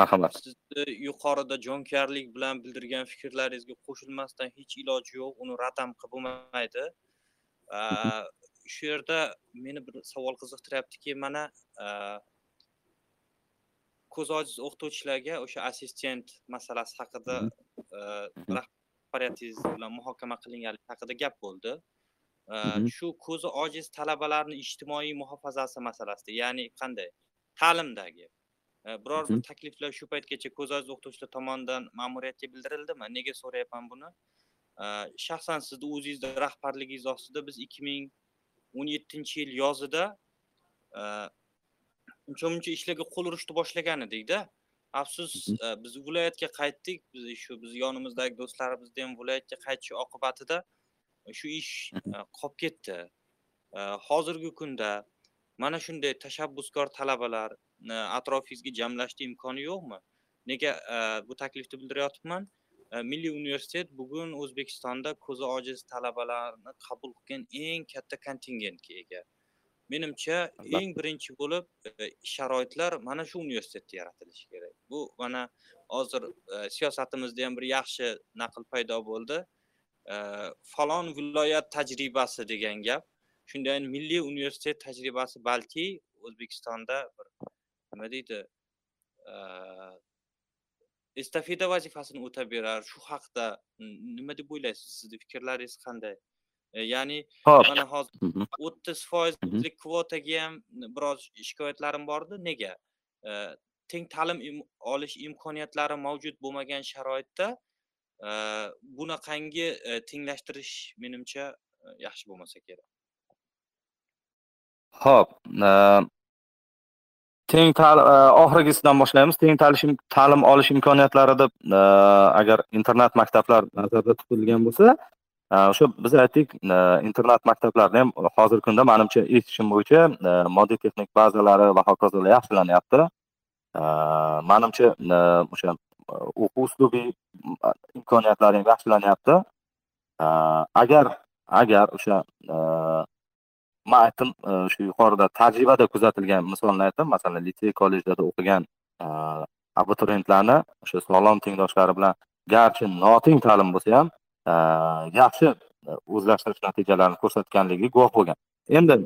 marhamat sizni yuqorida jonkuyarlik bilan bildirgan fikrlaringizga qo'shilmasdan hech iloji yo'q. Uni rad ham qilib bo'lmaydi. Shu yerda meni bir savol qiziqtiryaptiki mana ko'zi ojiz o'qituvchilarga o'sha assistent masalasi haqida rahbariyatingiz bilan muhokama qilinganligi haqida gap bo'ldi shu ko'zi ojiz talabalarni ijtimoiy muhofazasi masalasida ya'ni qanday? Ta'limdagi. Biror bir takliflar shu paytgacha ko'z ojiz o'qituvchilar tomonidan ma'muriyatga bildirildimi? Nega so'rayapman buni? Shaxsan sizni o'zingizni rahbarligingiz ostida biz ikki ming o'n yettinchi yil yozida uncha muncha ishlarga qo'l urishni boshlagan edikda afsus biz viloyatga qaytdik. Biz shu biz yonimizdagi do'stlarimizni ham viloyatga qaytishi oqibatida shu ish qolib ketdi. Hozirgi kunda mana shunday tashabbuskor talabalar atrofingizga jamlashni imkoni yo'qmi? Nega bu taklifni bildiryapman milliy universitet bugun o'zbekistonda ko'zi ojiz talabalarni qabul qilgan eng katta kontingentga ega. Menimcha eng birinchi bo'lib sharoitlar mana shu universitetda yaratilishi kerak. Bu mana hozir siyosatimizda ham bir yaxshi naql paydo bo'ldi falon viloyat tajribasi degan gap. Shundan milliy universitet tajribasi balki o'zbekistonda bir nima deydi? Estafeta vazifasini o'tab berar. Shu haqida nima deb o'ylaysiz? Sizni fikrlaringiz qanday? Ya'ni mana hozir o'ttiz foizlik kvotaga ham biroz shikoyatlarim bor edi nega teng ta'lim olish imkoniyatlari mavjud bo'lmagan sharoitda bunaqangi tenglashtirish menimcha yaxshi bo'lmasa kerak. Ho'p teng oxirgisidan boshlaymiz. Teng ta'lim olish imkoniyatlari deb agar internat maktablar nazarda tutilgan bo'lsa o'sha biz aytdik internat maktablarni ham hozirgi kunda manimcha eshitishim bo'yicha moddiy texnik bazalari va hokazolar yaxshilanyapti manimcha o'sha uslubiy imkoniyatlaring yaxshilanyapti agar agar o'sha man aytdim e, shu yuqorida tajribada kuzatilgan misolni aytdim masalan litsey kollejlarda o'qigan abituriyentlarni o'sha sog'lom tengdoshlari bilan garchi noteng ta'lim bo'lsa ham yaxshi e, o'zlashtirish natijalarini ko'rsatganligiga guvoh bo'lgan. Endi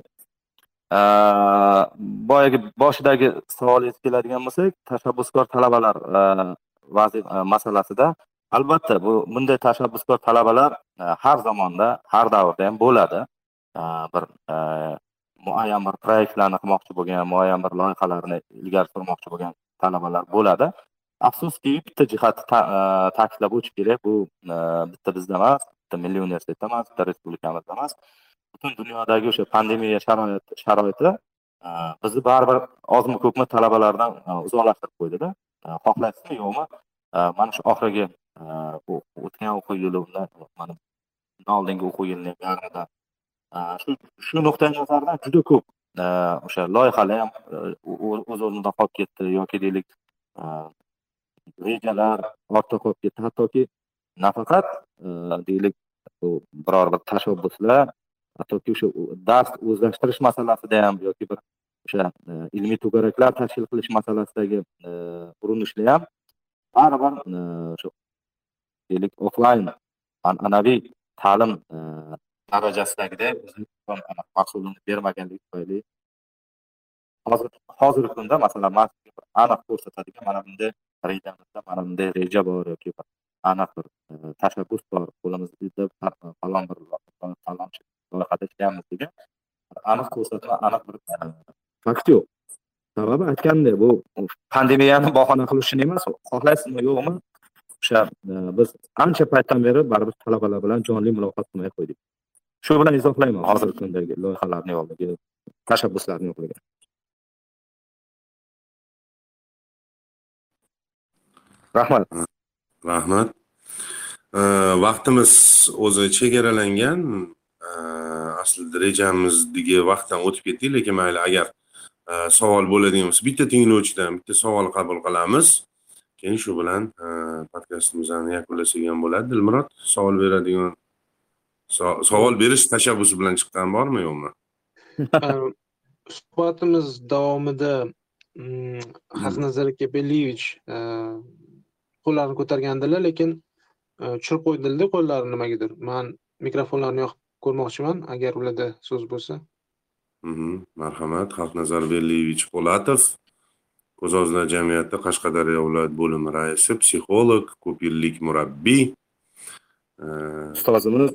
boyagi boshidagi savolingizga keladigan bo'lsak tashabbuskor talabalar E, masalasida. Albatta bu bunday tashabbuskor talabalar e, har zamonda har davrda ham bo'ladi. E, bir muayyan bir proyektlarni qilmoqchi bo'lgan muayyan bir loyihalarni ilgari surmoqchi bo'lgan talabalar bo'ladi. Afsuski bitta jihatni ta'kidlab o'tish kerak bu bitta bizda emas bitta milliy universitetda emas bitta respublikamizda emas. Butun dunyodagi o'sha pandemiya sharoiti sharoiti bizni baribir ozmi ko'pmi talabalardan uzoqlashtirib qo'ydida. Э, xohlaysizmi yo'qmi? Э, mana shu oxirgi э, o'tgan o'quv yili mana oldingi o'quv yilining yarmida e, shu shu nuqtai nazardan juda ko'p e, o'sha loyihalar ham e, o'z o'rnida qolib ketdi yoki deylik rejalar ortda qolib ketdi. Hattoki nafaqat deylik biror bir tashabbuslar hattoki o'sha dars o'zlashtirish masalasida ham yoki bir o'sha e, ilmiy to'garaklar tashkil qilish masalasidagi e, urinishlar ham baribir e, shu deylik offlayn an'anaviy ta'lim darajasidagidek o'zini mahsulini bermaganligi tufayli hozir hozirgi kunda masalan man sizga bir aniq ko'rsatadigan mana bunday rejamizda mana bunday reja bor yoki bir aniq bir tashabbus bor qo'limizda falon bir falonchi loyihada ishlayapmiz degan aniq ko'rsatma aniq bir fakt yo'q. Sababi aytgandek bu pandemiyani bahona qilish uchun emas xohlaysizmi yo'qmi? O'sha e, biz ancha paytdan beri baribir talabalar bilan jonli muloqot qilmay qo'ydik. Shu bilan izohlayman hozirgi kundagi loyihalarni yo'qligi tashabbuslarni yo'qligi. Rahmat. Rahmat. E, vaqtimiz o'zi chegaralangan. E, aslida rejamizdagi vaqtdan o'tib ketdik lekin mayli agar savol bo'ladigan bo'lsa bitta tinglovchidan bitta savol qabul qilamiz keyin shu bilan podkastimizni yakunlasak ham bo'ladi dilmurod savol beradigan sa- savol berish tashabbusi bilan chiqqan bormi yo'qmi suhbatimiz davomida haqnazar e, qo'llarini ko'targandilar lekin tushirib qo'ydilarda qo'llarini nimagadir man mikrofonlarni yoqib ko'rmoqchiman agar ularda so'z bo'lsa Mhm, marhamat xalqnazar berliyevich po'latov ko'zozlar jamiyati qashqadaryo viloyat bo'limi raisi psixolog ko'p yillik murabbiy ustozimiz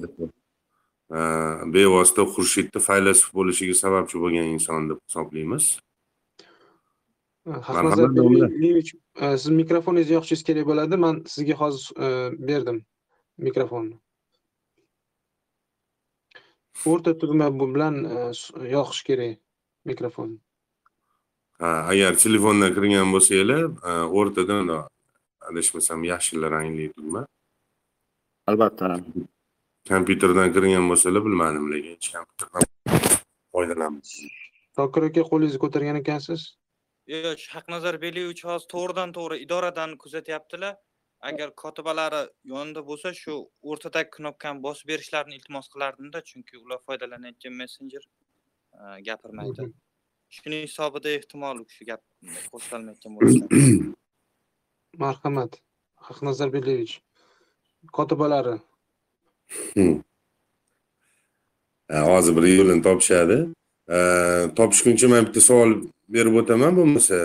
bevosita xurshidni faylasuf bo'lishiga sababchi bo'lgan inson deb hisoblaymiz beliyevich e, siz mikrofoningizni yoqishingiz kerak bo'ladi man sizga hozir berdim mikrofonni o'rta tugma bu bilan e, yoqish kerak mikrofonni Ha, agar telefondan kirgan bo'lsanglar e, o'rtadan adashmasam yashil rangli tugma albatta. Kompyuterdan kirgan bo'lsalar bilmadim lekin hech kompyuterdan foydalanamiz zokir aka qo'lingizni ko'targan ekansiz? Yo'q haqnazar beliyevich hozir to'g'ridan to'g'ri idoradan kuzatyaptilar agar kotibalari yonida bo'lsa shu o'rtadagi knopkani bosib berishlarini iltimos qilardimda chunki ular foydalanayotgan messenjer e, gapirmaydi. Shuning hisobida ehtimol shu gap qo'shilolmayotgan bo'lishlar marhamat haqnazar beliyevich kotibalari. Ha, hozir bir yo'lini topishadi. E, topishguncha man bitta savol berib o'taman bo'lmasa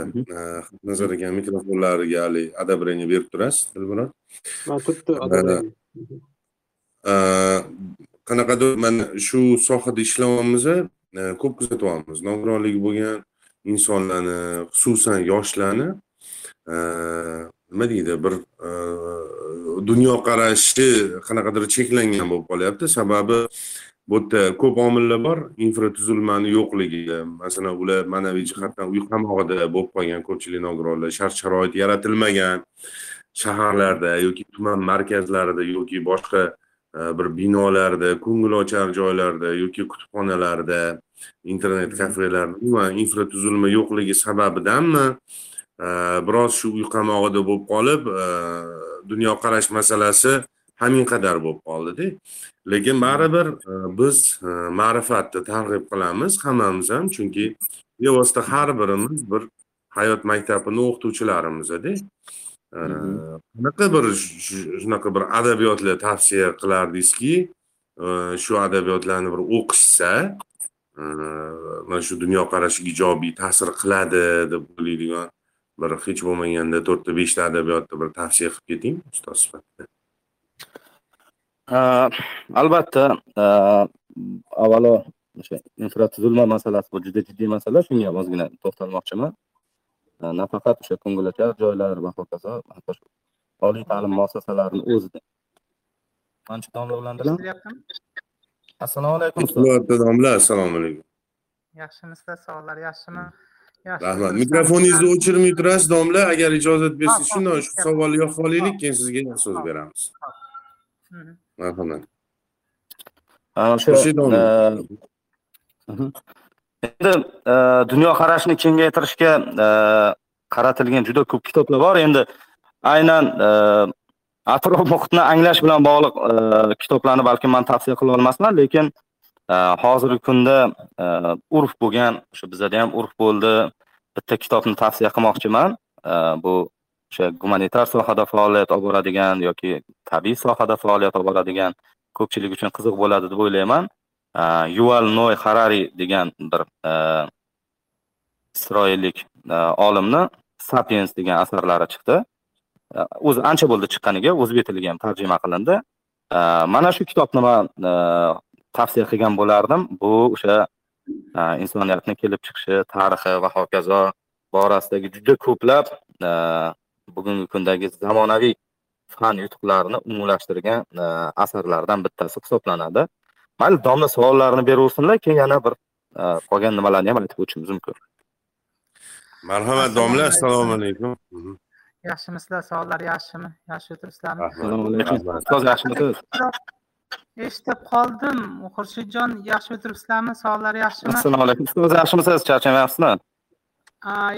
nazar aka mikrofonlariga haligi odobrение berib turasiz dilmurod man qanaqadir mana shu sohada ishlayapmiz ko'p kuzatyapmiz nogironligi bo'lgan insonlarni xususan yoshlarni nima deydi bir dunyoqarashi qanaqadir cheklangan bo'lib qolyapti sababi bu yerda ko'p omillar bor infratuzilmani yo'qligi masalan ular ma'naviy jihatdan uy qamog'ida bo'lib qolgan ko'pchilik nogironlar shart sharoit yaratilmagan shaharlarda yoki tuman markazlarida yoki boshqa e, bir binolarda ko'ngilochar joylarda yoki kutubxonalarda internet kafelarda umuman infratuzilma yo'qligi sababidanmi e, biroz shu uy qamog'ida bo'lib qolib e, dunyoqarash masalasi hamin qadar bo'lib qoldida lekin baribir e, biz e, ma'rifatni targ'ib qilamiz hammamiz ham chunki bevosita har birimiz bir hayot maktabini o'qituvchilarimizda. E, qanaqa bir shunaqa bir adabiyotlar tavsiya qilardingizki shu adabiyotlarni bir o'qishsa mana shu dunyoqarashiga ijobiy ta'sir qiladi deb o'ylaydigan bir hech bo'lmaganda to'rtta beshta adabiyotni bir tavsiya qilib keting ustoz sifatida? Albatta avvalo o'sha infratuzilma masalasi bu juda jiddiy masala shunga ham ozgina to'xtalmoqchiman. Nafaqat o'sha ko'ngilochar joylar va hokazo hatto oliy ta'lim muassasalarini o'zida. Qancha domla bilandilar assalomu alaykum domla assalomu alaykum. Yaxshimisizlar sog'lar yaxshimi? Yaxshi rahmat. mikrofoningizni o'chirmay turasiz domla agar ijozat bersangiz ha, shu savolni yoqib olaylik keyin sizga so'z beramiz. Mhm. Marhamat o'sha endi dunyoqarashni kengaytirishga qaratilgan juda ko'p kitoblar bor endi aynan atrof muhitni anglash bilan bog'liq kitoblarni balki man tavsiya qila olmasman lekin hozirgi kunda urf bo'lgan o'sha bizada ham urf bo'ldi bitta kitobni tavsiya qilmoqchiman bu o'sha gumanitar sohada faoliyat olib boradigan yoki tabiiy sohada faoliyat olib boradigan ko'pchilik uchun qiziq bo'ladi deb o'ylayman. Yuval noy harari degan bir e, isroillik e, olimni sapiens degan asarlari chiqdi. E, o'zi ancha bo'ldi chiqqaniga o'zbek tiliga ham tarjima qilindi. Mana shu kitobni man tavsiya qilgan bo'lardim. Bu o'sha insoniyatni kelib chiqishi tarixi va hokazo borasidagi juda ko'plab bugungi kundagi zamonaviy fan yutuqlarini umumlashtirgan e, asarlardan bittasi hisoblanadi. Mayli domla savollarni beraversinlar keyin yana bir e, qolgan nimalarni ham aytib o'tishimiz mumkin. Marhamat domla. assalomu alaykum. Mhm. yaxshimisizlar savolllar yaxshimi yaxshi o'tiribsizlarmi assalomu alaykum. Ustoz yaxshimisiz eshitib qoldim. Xurshidjon yaxshi o'tiribsizlarmi savollari yaxshimi assalomu alaykum. Ustoz yaxshimisiz charchamayapsizmi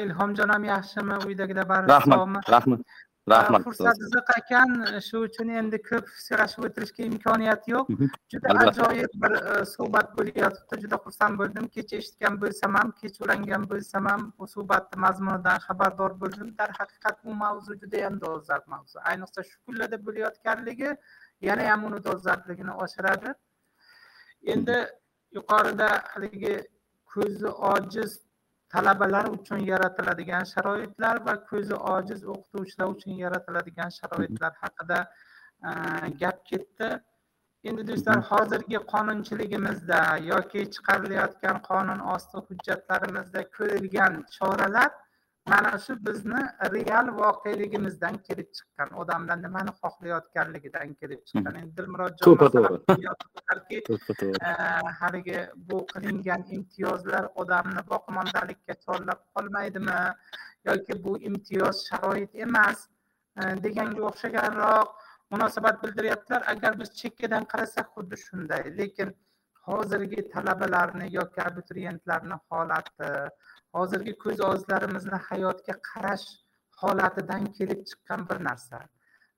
ilhomjon ham yaxshimi? Uydagilar bari rahmat rahmat rahmat fursat ziq ekan. Shu uchun endi ko'p so'rashib o'tirishga imkoniyat yo'q. Mhm. juda ajoyib bir e, suhbat bo'layotibdi juda xursand bo'ldim. Kecha eshitgan bo'lsam ham kech ulangan bo'lsam ham bu suhbatni mazmunidan xabardor bo'ldim. Darhaqiqat bu mavzu judayam dolzarb mavzu. Ayniqsa shu kunlarda bo'layotganligi yana ham uni dolzarbligini oshiradi. Endi yuqorida haligi ko'zi ojiz talabalar uchun yaratiladigan sharoitlar va ko'zi ojiz o'qituvchilar uchun yaratiladigan sharoitlar haqida gap ketdi. Endi do'stlar hozirgi qonunchiligimizda yoki chiqarilayotgan qonun osti hujjatlarimizda ko'rilgan choralar mana shu bizni real voqeligimizdan kelib chiqqan odamlar nimani xohlayotganligidan kelib chiqqan. Endi dilmurodjon To'ppa to'g'ri. e, haligi bu qilingan imtiyozlar odamni boqimondalik chorlab qolmaydimi yoki bu imtiyoz sharoit emas e, deganga o'xshaganroq munosabat bildiryaptilar. Agar biz chekkadan qarasak xuddi shunday. Lekin hozirgi talabalarni yoki abituriyentlarni holati hozirgi ko'z ojizlarimizni hayotga qarash holatidan kelib chiqqan bir narsa.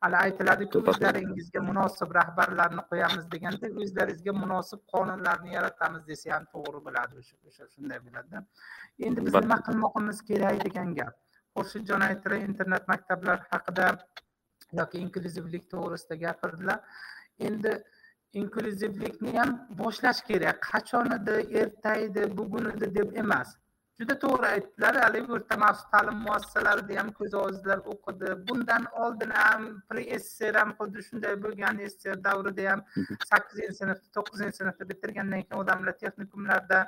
Hali aytiladiku o'zlaringizga munosib rahbarlarni qo'yamiz deganda o'zlaringizga munosib qonunlarni yaratamiz desa ham to'g'ri bo'ladi o'sha shunday bo'ladida. Endi biz nima qilmoqimiz kerak? degan gap. Xurshidjon aytdilar internet maktablar haqida yoki inkluzivlik to'g'risida gapirdilar. Endi inkluzivlikni ham boshlash kerak. Qachon edi erta edi bugun edi deb emas. Juda to'g'ri aytdilar. Haligi o'rta maxsus ta'lim muassasalarida ham ko'z ojizlar o'qidi. Bundan oldin ham pre sser ham xuddi shunday bo'lgan sser davrida ham sakkizinchi sinfni to'qqizinchi sinfni bitirgandan keyin odamlar texnikumlarda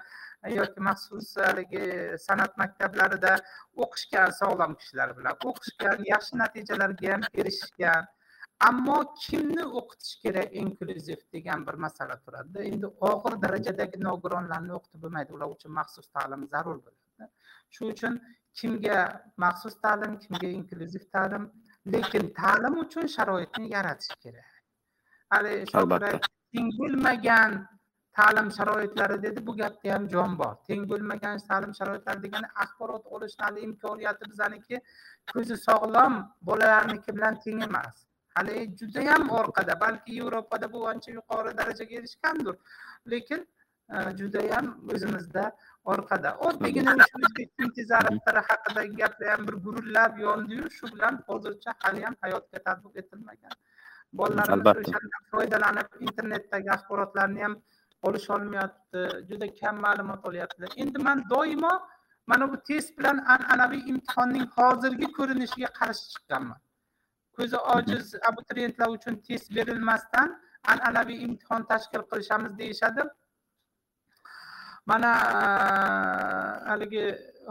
yoki maxsus haligi san'at maktablarida o'qishgan sog'lom kishilar bilan. O'qishgan yaxshi natijalarga ham erishishgan ammo kimni o'qitish kerak inklyuziv degan bir masala turadida endi og'ir darajadagi nogironlarni o'qitib bo'lmaydi. Ular uchun maxsus ta'lim zarur bo'ladi. Shu uchun kimga maxsus ta'lim kimga inklyuziv ta'lim lekin ta'lim uchun sharoitni yaratish kerak. Hali Albatta. teng bo'lmagan ta'lim sharoitlari dedi bu gapda ham jon bor. Teng bo'lmagan ta'lim sharoitlari degani axborot olishni hali imkoniyati bizaniki ko'zi sog'lom bolalarniki bilan teng emas hali judayam orqada balki yevropada bu ancha yuqori darajaga erishgandir. Lekin e, judayam o'zimizda orqada. Oddiygina o'zbek tezariqlari haqidagi gaplar ham bir gurillab yondiyu shu bilan hozircha haliyam hayotga tatbiq etilmagan. Bolalarimiz o'shandan foydalanib internetdagi axborotlarni ham olisholmayapti juda kam ma'lumot olyaptilar endi man doimo mana bu test bilan an'anaviy imtihonning hozirgi ko'rinishiga qarshi chiqqanman ko'zi ojiz abituriyentlar uchun test berilmasdan an'anaviy imtihon tashkil qilishamiz deyishadi. Mana haligi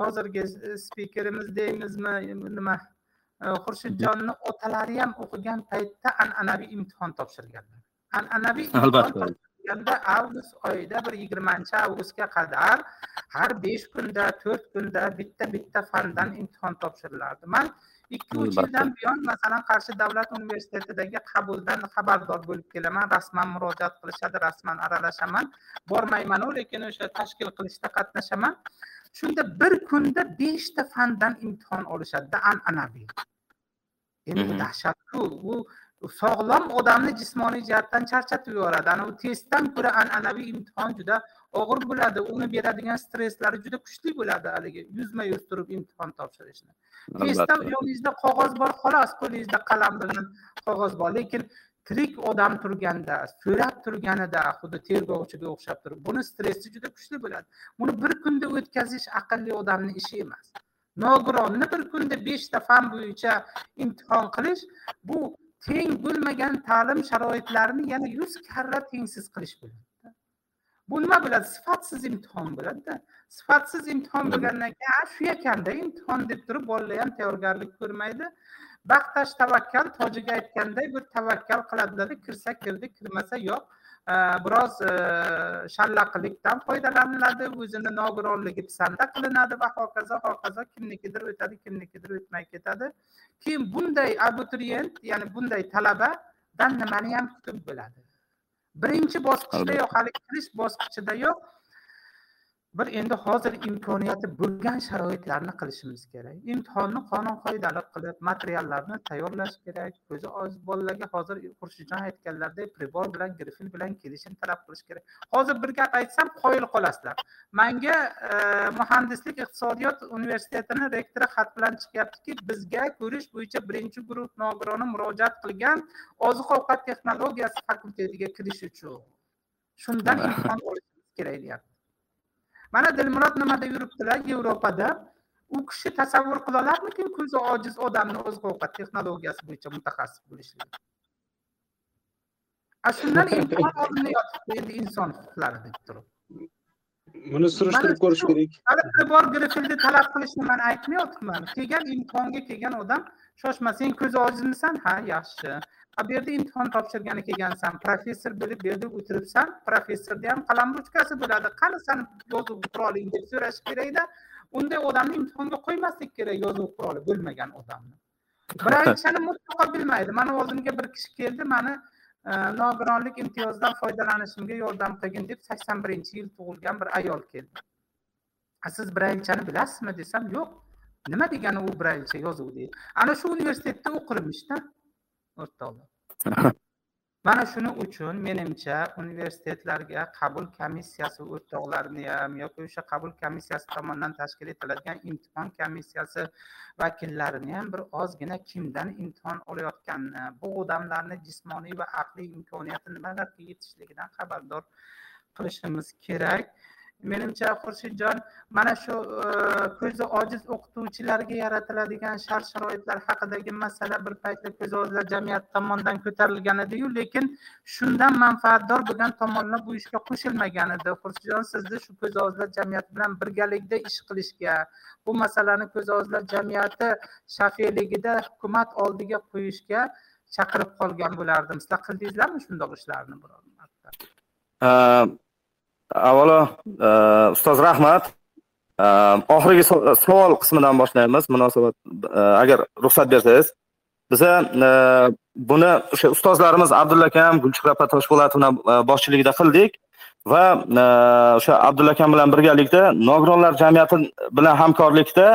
hozirgi spikerimiz deymizmi nima? Xurshidjonni otalari ham o'qigan paytda an'anaviy imtihon topshirganlar an'anaviy Albatta. avgust oyida bir yigirmanchi avgustga qadar har besh kunda to'rt kunda bitta bitta fandan imtihon topshirilardi. Man ikki uch yildan buyon masalan qarshi davlat universitetidagi qabuldan xabardor bo'lib kelaman rasman murojaat qilishadi rasman aralashaman. Bormaymanu lekin o'sha tashkil qilishda qatnashaman. Shunda bir kunda beshta fandan imtihon olishadida an'anaviy endi dahshatku u sog'lom odamni jismoniy jihatdan charchatib yuboradi. Ana u testdan ko'ra an'anaviy imtihon juda og'ir bo'ladi uni beradigan stresslari juda kuchli bo'ladi haligi. Yuzma yuz turib imtihon topshirishni. Testda yoningizda qog'oz bor xolos qo'lingizda qalam bilan qog'oz bor. Lekin tirik odam turganda so'rab turganida xuddi tergovchiga o'xshab turib buni stressi juda kuchli bo'ladi. Buni bir kunda o'tkazish aqlli odamni ishi emas. Nogironni bir kunda beshta fan bo'yicha imtihon qilish bu teng bo'lmagan ta'lim sharoitlarini yana yuz karra tengsiz qilish bo'ladi bu nima bo'ladi? Sifatsiz imtihon bo'ladida. Sifatsiz imtihon bo'lgandan keyin "Ha, shu ekanda imtihon deb turib bolalar ham tayyorgarlik ko'rmaydi. Baxtash tavakkal tojiga aytganday bir tavakkal qiladilarda kirsa kirdi kirmasa yo'q. Biroz e, shallaqilikdan foydalaniladi o'zini nogironligi pisanda qilinadi va hokazo hokazo kimnikidir o'tadi kimnikidir o'tmay ketadi. Keyin bunday abituriyent ya'ni bunday talabadan nimani ham kutib bo'ladi birinchi bosqichdayoq hali kirish bosqichidayoq bir endi hozir imkoniyati bo'lgan sharoitlarni qilishimiz kerak. Imtihonni qonun qoidali qilib materiallarni tayyorlash kerak. Ko'zi ojiz bolalarga hozir xurshidjon aytganlaridek pribor bilan grifil bilan kelishini talab qilish kerak. Hozir bir gap aytsam qoyil qolasizlar. Manga e, muhandislik iqtisodiyot universitetini rektori xat bilan chiqyaptiki bizga ko'rish bo'yicha birinchi guruh nogironi murojaat qilgan oziq ovqat texnologiyasi fakultetiga kirish uchun. Shundan imtihon olishimiz kerak deyapti mana dilmurod nimada yuribdilar yevropada? U kishi tasavvur qila olarmikin ko'zi ojiz odamni oziq ovqat texnologiyasi bo'yicha mutaxassis bo'lishligini a shundan imtihon olinyapti endi inson huquqlari deb turib. Buni surishtirib ko'rish kerak. hali bor grifilni talab qilishni man aytmayapman kelgan imtihonga kelgan odam shoshma sen ko'zi ojizmisan? Ha yaxshi bu yerda imtihon topshirgani kelgansan professor bo'lib bu yerda o'tiribsan professorda ham qalam ruchkasi bo'ladi. Qani sani yozuv quroling deb so'rash kerakda unday odamni imtihonga qo'ymaslik kerak yozuv quroli bo'lmagan odamni. Birinchini mutlaqo bilmaydi. Mani oldimga bir kishi keldi mani e, nogironlik imtiyozidan foydalanishimga yordam qilgin deb sakson birinchi yil tug'ilgan bir ayol keldi. "A, siz brailchani bilasizmi desam yo'q. Nima degani u brailcha yozuv deydi. Ana shu universitetda o'qirmishda o'rtoqlar mana shuning uchun menimcha universitetlarga qabul komissiyasi o'rtoqlarini ham yoki o'sha qabul komissiyasi tomonidan tashkil etiladigan imtihon komissiyasi vakillarini ham bir ozgina kimdan imtihon olayotganini bu odamlarni jismoniy va aqliy imkoniyati nimalarga yetishligidan xabardor qilishimiz kerak menimcha xurshidjon mana shu e, ko'zi ojiz o'qituvchilarga yaratiladigan shart sharoitlar haqidagi masala bir paytlar ko'zi ojizlar jamiyati tomonidan ko'tarilgan ediyu lekin shundan manfaatdor bo'lgan tomonlar bu ishga qo'shilmagan edi. Xurshidjon sizni shu ko'zi ojizlar jamiyati bilan birgalikda ish qilishga bu masalani ko'zi ojizlar jamiyati shafeligida hukumat oldiga qo'yishga chaqirib qolgan bo'lardim sizlar qildingizlarmi shundoq ishlarni biror marta avvalo e, ustoz rahmat e, oxirgi savol qismidan boshlaymiz. Munosabat e, agar ruxsat bersangiz. Biza buni o'sha ustozlarimiz abdulla akam gulchehra opa toshpo'latovna boshchiligida qildik va o'sha abdulla akam bilan birgalikda nogironlar jamiyati bilan hamkorlikda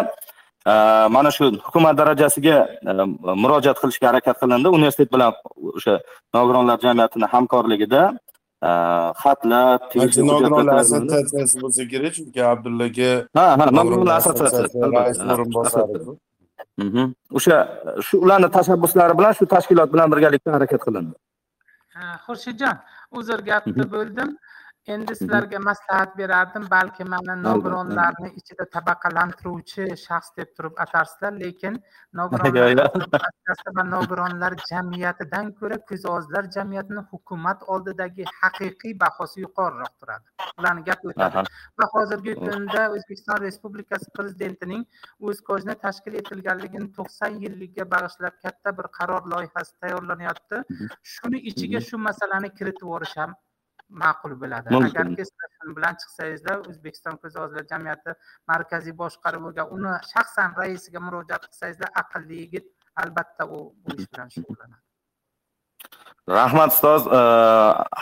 mana shu hukumat darajasiga murojaat qilishga harakat qilindi. Universitet bilan o'sha nogironlar jamiyatini hamkorligida xatlar nogironlar assotsiatsiyasi bo'lsa kerak chunki abdullaga ha ha nogironlar assotsiatsiyasi Mhm. o'sha shu ularni tashabbuslari bilan shu tashkilot bilan birgalikda harakat qilindi Ha, xurshidjon uzr gapni bo'ldim endi sizlarga maslahat berardim balki mani nogironlarni ichida tabaqalantiruvchi shaxs deb turib atarsizlar lekin va nogironlar jamiyatidan ko'ra ko'zi ozlar jamiyatini hukumat oldidagi haqiqiy bahosi yuqoriroq turadi. Ularni gapi o'tadi. Va hozirgi kunda o'zbekiston respublikasi prezidentining o'zkojni tashkil etilganligini to'qson yilligiga bag'ishlab katta bir qaror loyihasi tayyorlanyapti shuni ichiga shu masalani kiritib yuborish ham ma'qul Mumkin. agar bilan chiqsangizlar o'zbekiston ko'zi ozlar jamiyati markaziy boshqaruviga uni shaxsan raisiga murojaat qilsangizlar aqlli yigit albatta u bu ish bilan shug'ullanadi. Rahmat ustoz.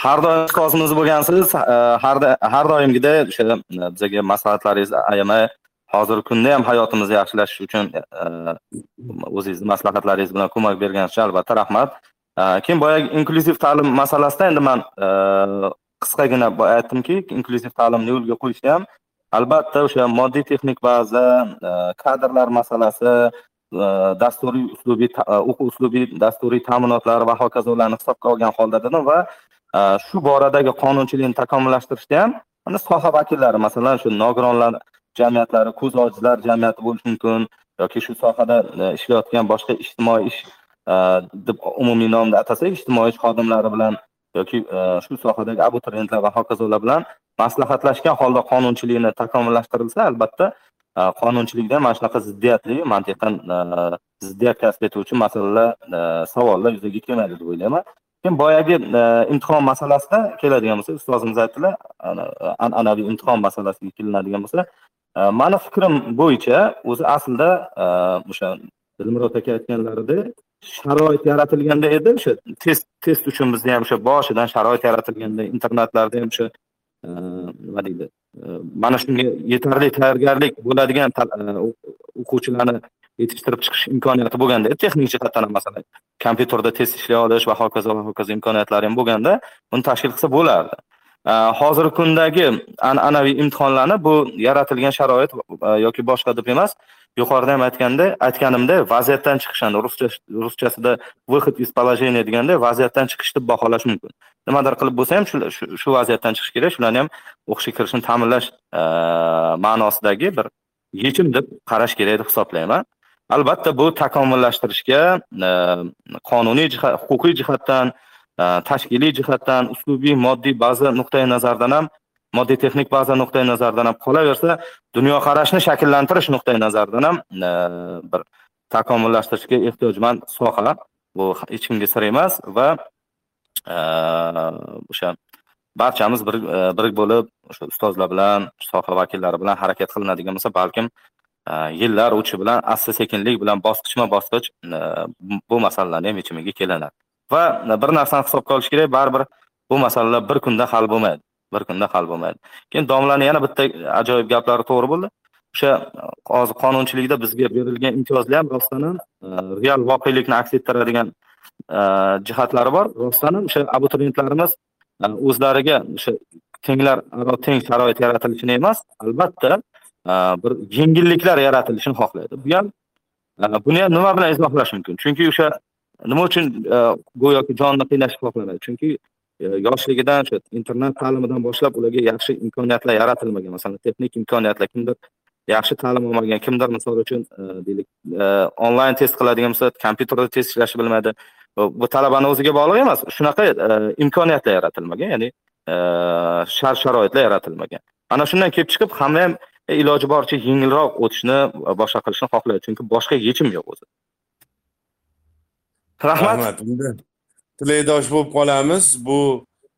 Har doim ustozimiz bo'lgansiz. Har doimgidek o'sha e, bizga maslahatlaringizni ayamay hozirgi kunda ham hayotimizni yaxshilash uchun e, o'zingizni maslahatlaringiz bilan ko'mak berganingiz uchun albatta rahmat. Keyin boyagi inklyuziv ta'lim masalasida endi man e, qisqagina aytdimki inklyuziv ta'limni yo'lga qo'yishda ham albatta o'sha moddiy texnik baza e, kadrlar masalasi e, dasturiy uslubiy e, o'quv uslubiy dasturiy ta'minotlar va hokazolarni hisobga olgan holda dedim va shu boradagi qonunchilikni takomillashtirishda ham mana soha vakillari masalan shu nogironlar jamiyatlari ko'z ojizlar jamiyati bo'lishi mumkin yoki shu sohada ishlayotgan boshqa ijtimoiy ish deb umumiy nomda atasak ijtimoiy ish xodimlari bilan yoki e, shu sohadagi abituriyentlar va hokazolar bilan maslahatlashgan holda qonunchilikni takomillashtirilsa albatta e, qonunchilikda mana shunaqa ziddiyatli mantiqan e, ziddiyat kasb etuvchi masalalar savollar yuzaga kelmaydi deb o'ylayman. Keyin boyagi imtihon masalasida keladigan bo'lsa ustozimiz aytdilar an'anaviy imtihon masalasiga kelinadigan bo'lsa mani fikrim bo'yicha o'zi aslida o'sha dilmurod aka aytganlaridek sharoit yaratilganda edi o'sha test test uchun bizda ham o'sha boshidan sharoit yaratilganda internatlarda ham o'sha e, nima deydi e, mana shunga yetarli tayyorgarlik bo'ladigan e, o'quvchilarni yetishtirib chiqish imkoniyati bo'lganda texnik jihatdan ham masalan kompyuterda test ishlay olish va hokazo va hokazo imkoniyatlari ham bo'lganda uni tashkil qilsa bo'lardi. Hozirgi kundagi an'anaviy imtihonlarni bu yaratilgan sharoit yoki boshqa deb emas yuqorida ham aytganda aytganimda vaziyatdan chiqish ruscha ruschasida выход из положения deganda vaziyatdan chiqish deb baholash mumkin. Nimadir qilib bo'lsa ham shu shu- vaziyatdan chiqish kerak shularni ham o'qishga kirishni ta'minlash e, ma'nosidagi bir yechim deb qarash kerak deb hisoblayman. Albatta bu takomillashtirishga e, qonuniy jihat huquqiy jihatdan e, tashkiliy jihatdan uslubiy moddiy baza nuqtai nazaridan ham moddiy texnik baza nuqtai nazaridan ham qolaversa dunyoqarashni shakllantirish nuqtai nazaridan ham e, bir takomillashtirishga ehtiyojmand soha bu hech kimga sir emas va e, o'sha barchamiz bir e, birik bo'lib o'sha ustozlar bilan soha vakillari bilan harakat qilinadigan bo'lsa balkim yillar o'tishi bilan asta sekinlik bilan bosqichma bosqich bu masalalarni ham yechimiga kelinadi va bir narsani hisobga olish kerak baribir bu masalalar bir kunda hal bo'lmaydi. Bir kunda hal bo'lmaydi. Keyin domlani yana bitta ajoyib gaplari to'g'ri bo'ldi. O'sha e, hozir qonunchilikda bizga berilgan imtiyozlar ham rostdan ham e, real voqelikni aks ettiradigan e, jihatlari bor. Rostdan ham o'sha abituriyentlarimiz o'zlariga o'sha tenglar teng sharoit yaratilishini emas albatta bir yengilliklar yaratilishini xohlaydi. Bu ham buni ham nima bilan izohlash mumkin? Chunki o'sha nima uchun go'yoki jonni qiynashni xohlamaydi chunki yoshligidan o'sha internat ta'limidan boshlab ularga yaxshi imkoniyatlar yaratilmagan. Masalan texnik imkoniyatlar kimdir yaxshi ta'lim olmagan kimdir misol uchun e, deylik e, onlayn test qiladigan bo'lsa kompyuterda test ishlashni bilmaydi. Bu talabani o'ziga bog'liq emas shunaqa e, imkoniyatlar yaratilmagan ya'ni shart sharoitlar yaratilmagan. Ana shundan kelib chiqib hamma ham iloji boricha yengilroq o'tishni boshqa qilishni xohlaydi chunki boshqa yechim yo'q o'zi. Rahmat. Rahmat tilakdosh bo'lib qolamiz. Bu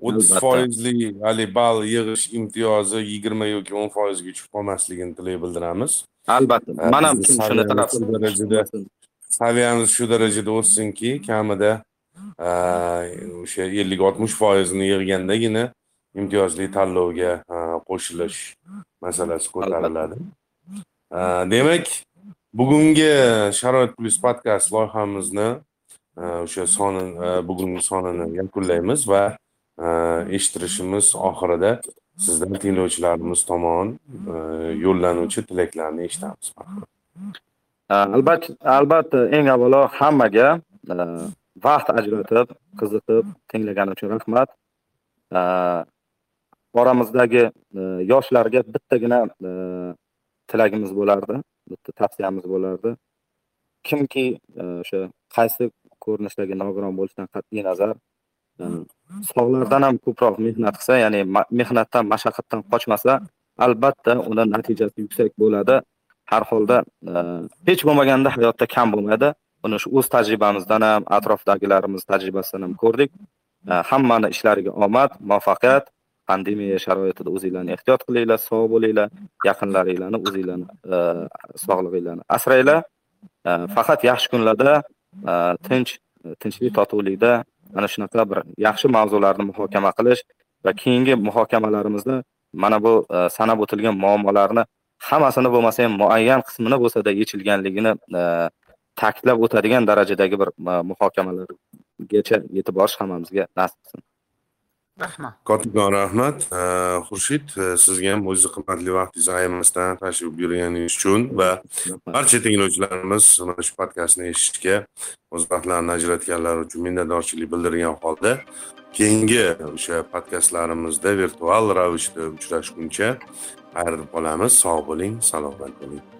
o'ttiz foizli haligi ball yig'ish imtiyozi yigirma yoki o'n foizga tushib qolmasligini tilak bildiramiz. Albatta. Man ham shuni darajada saviyamiz shu darajada o'ssinki kamida o'sha ellik oltmish foizini yig'gandagina imtiyozli tanlovga qo'shilish masalasi ko'tariladi. Demak bugungi sharoit plyus podkast loyihamizni o'sha soni e, bugungi sonini yakunlaymiz va e, eshittirishimiz oxirida sizdan tinglovchilarimiz tomon e, yo'llanuvchi tilaklarni eshitamiz. Albatta albatta eng avvalo hammaga vaqt ajratib qiziqib tinglagani uchun rahmat. Oramizdagi yoshlarga bittagina tilagimiz bo'lardi bitta tavsiyamiz bo'lardi. Kimki o'sha qaysi ko'rinishdagi nogiron bo'lishidan qat'iy nazar. Ehm, sog'lardan ham ko'proq mehnat qilsa ya'ni mehnatdan mashaqqatdan qochmasa albatta uni natijasi yuksak bo'ladi. Har holda ehm, hech bo'lmaganda hayotda kam bo'lmaydi. Buni shu o'z tajribamizdan ham atrofdagilarimiz tajribasidan ham ko'rdik. Ehm, hammani ishlariga omad muvaffaqiyat pandemiya sharoitida o'zinglarni ehtiyot qilinglar sog' bo'linglar yaqinlaringlarni o'zinglarni sog'lig'inglarni asranglar. Faqat yaxshi kunlarda Э, tinch э, tinchlik totuvlikda ana shunaqa bir yaxshi mavzularni muhokama qilish va keyingi muhokamalarimizda mana bu e, sanab o'tilgan muammolarni hammasini bo'lmasa ham muayyan qismini bo'lsada yechilganligini e, ta'kidlab o'tadigan darajadagi bir e, muhokamalargacha yetib borish hammamizga nasib qilsin. Rahmat. Kattakon rahmat xurshid sizga ham o'zingizni qimmatli vaqtingizni ayamasdan tashrif buyurganingiz uchun va barcha tinglovchilarimiz mana shu podkastni eshitishga o'z vaqtlarini ajratganlari uchun minnatdorchilik bildirgan holda keyingi o'sha podkastlarimizda virtual ravishda uchrashguncha xayrli qolamiz. Sog' bo'ling salomat bo'ling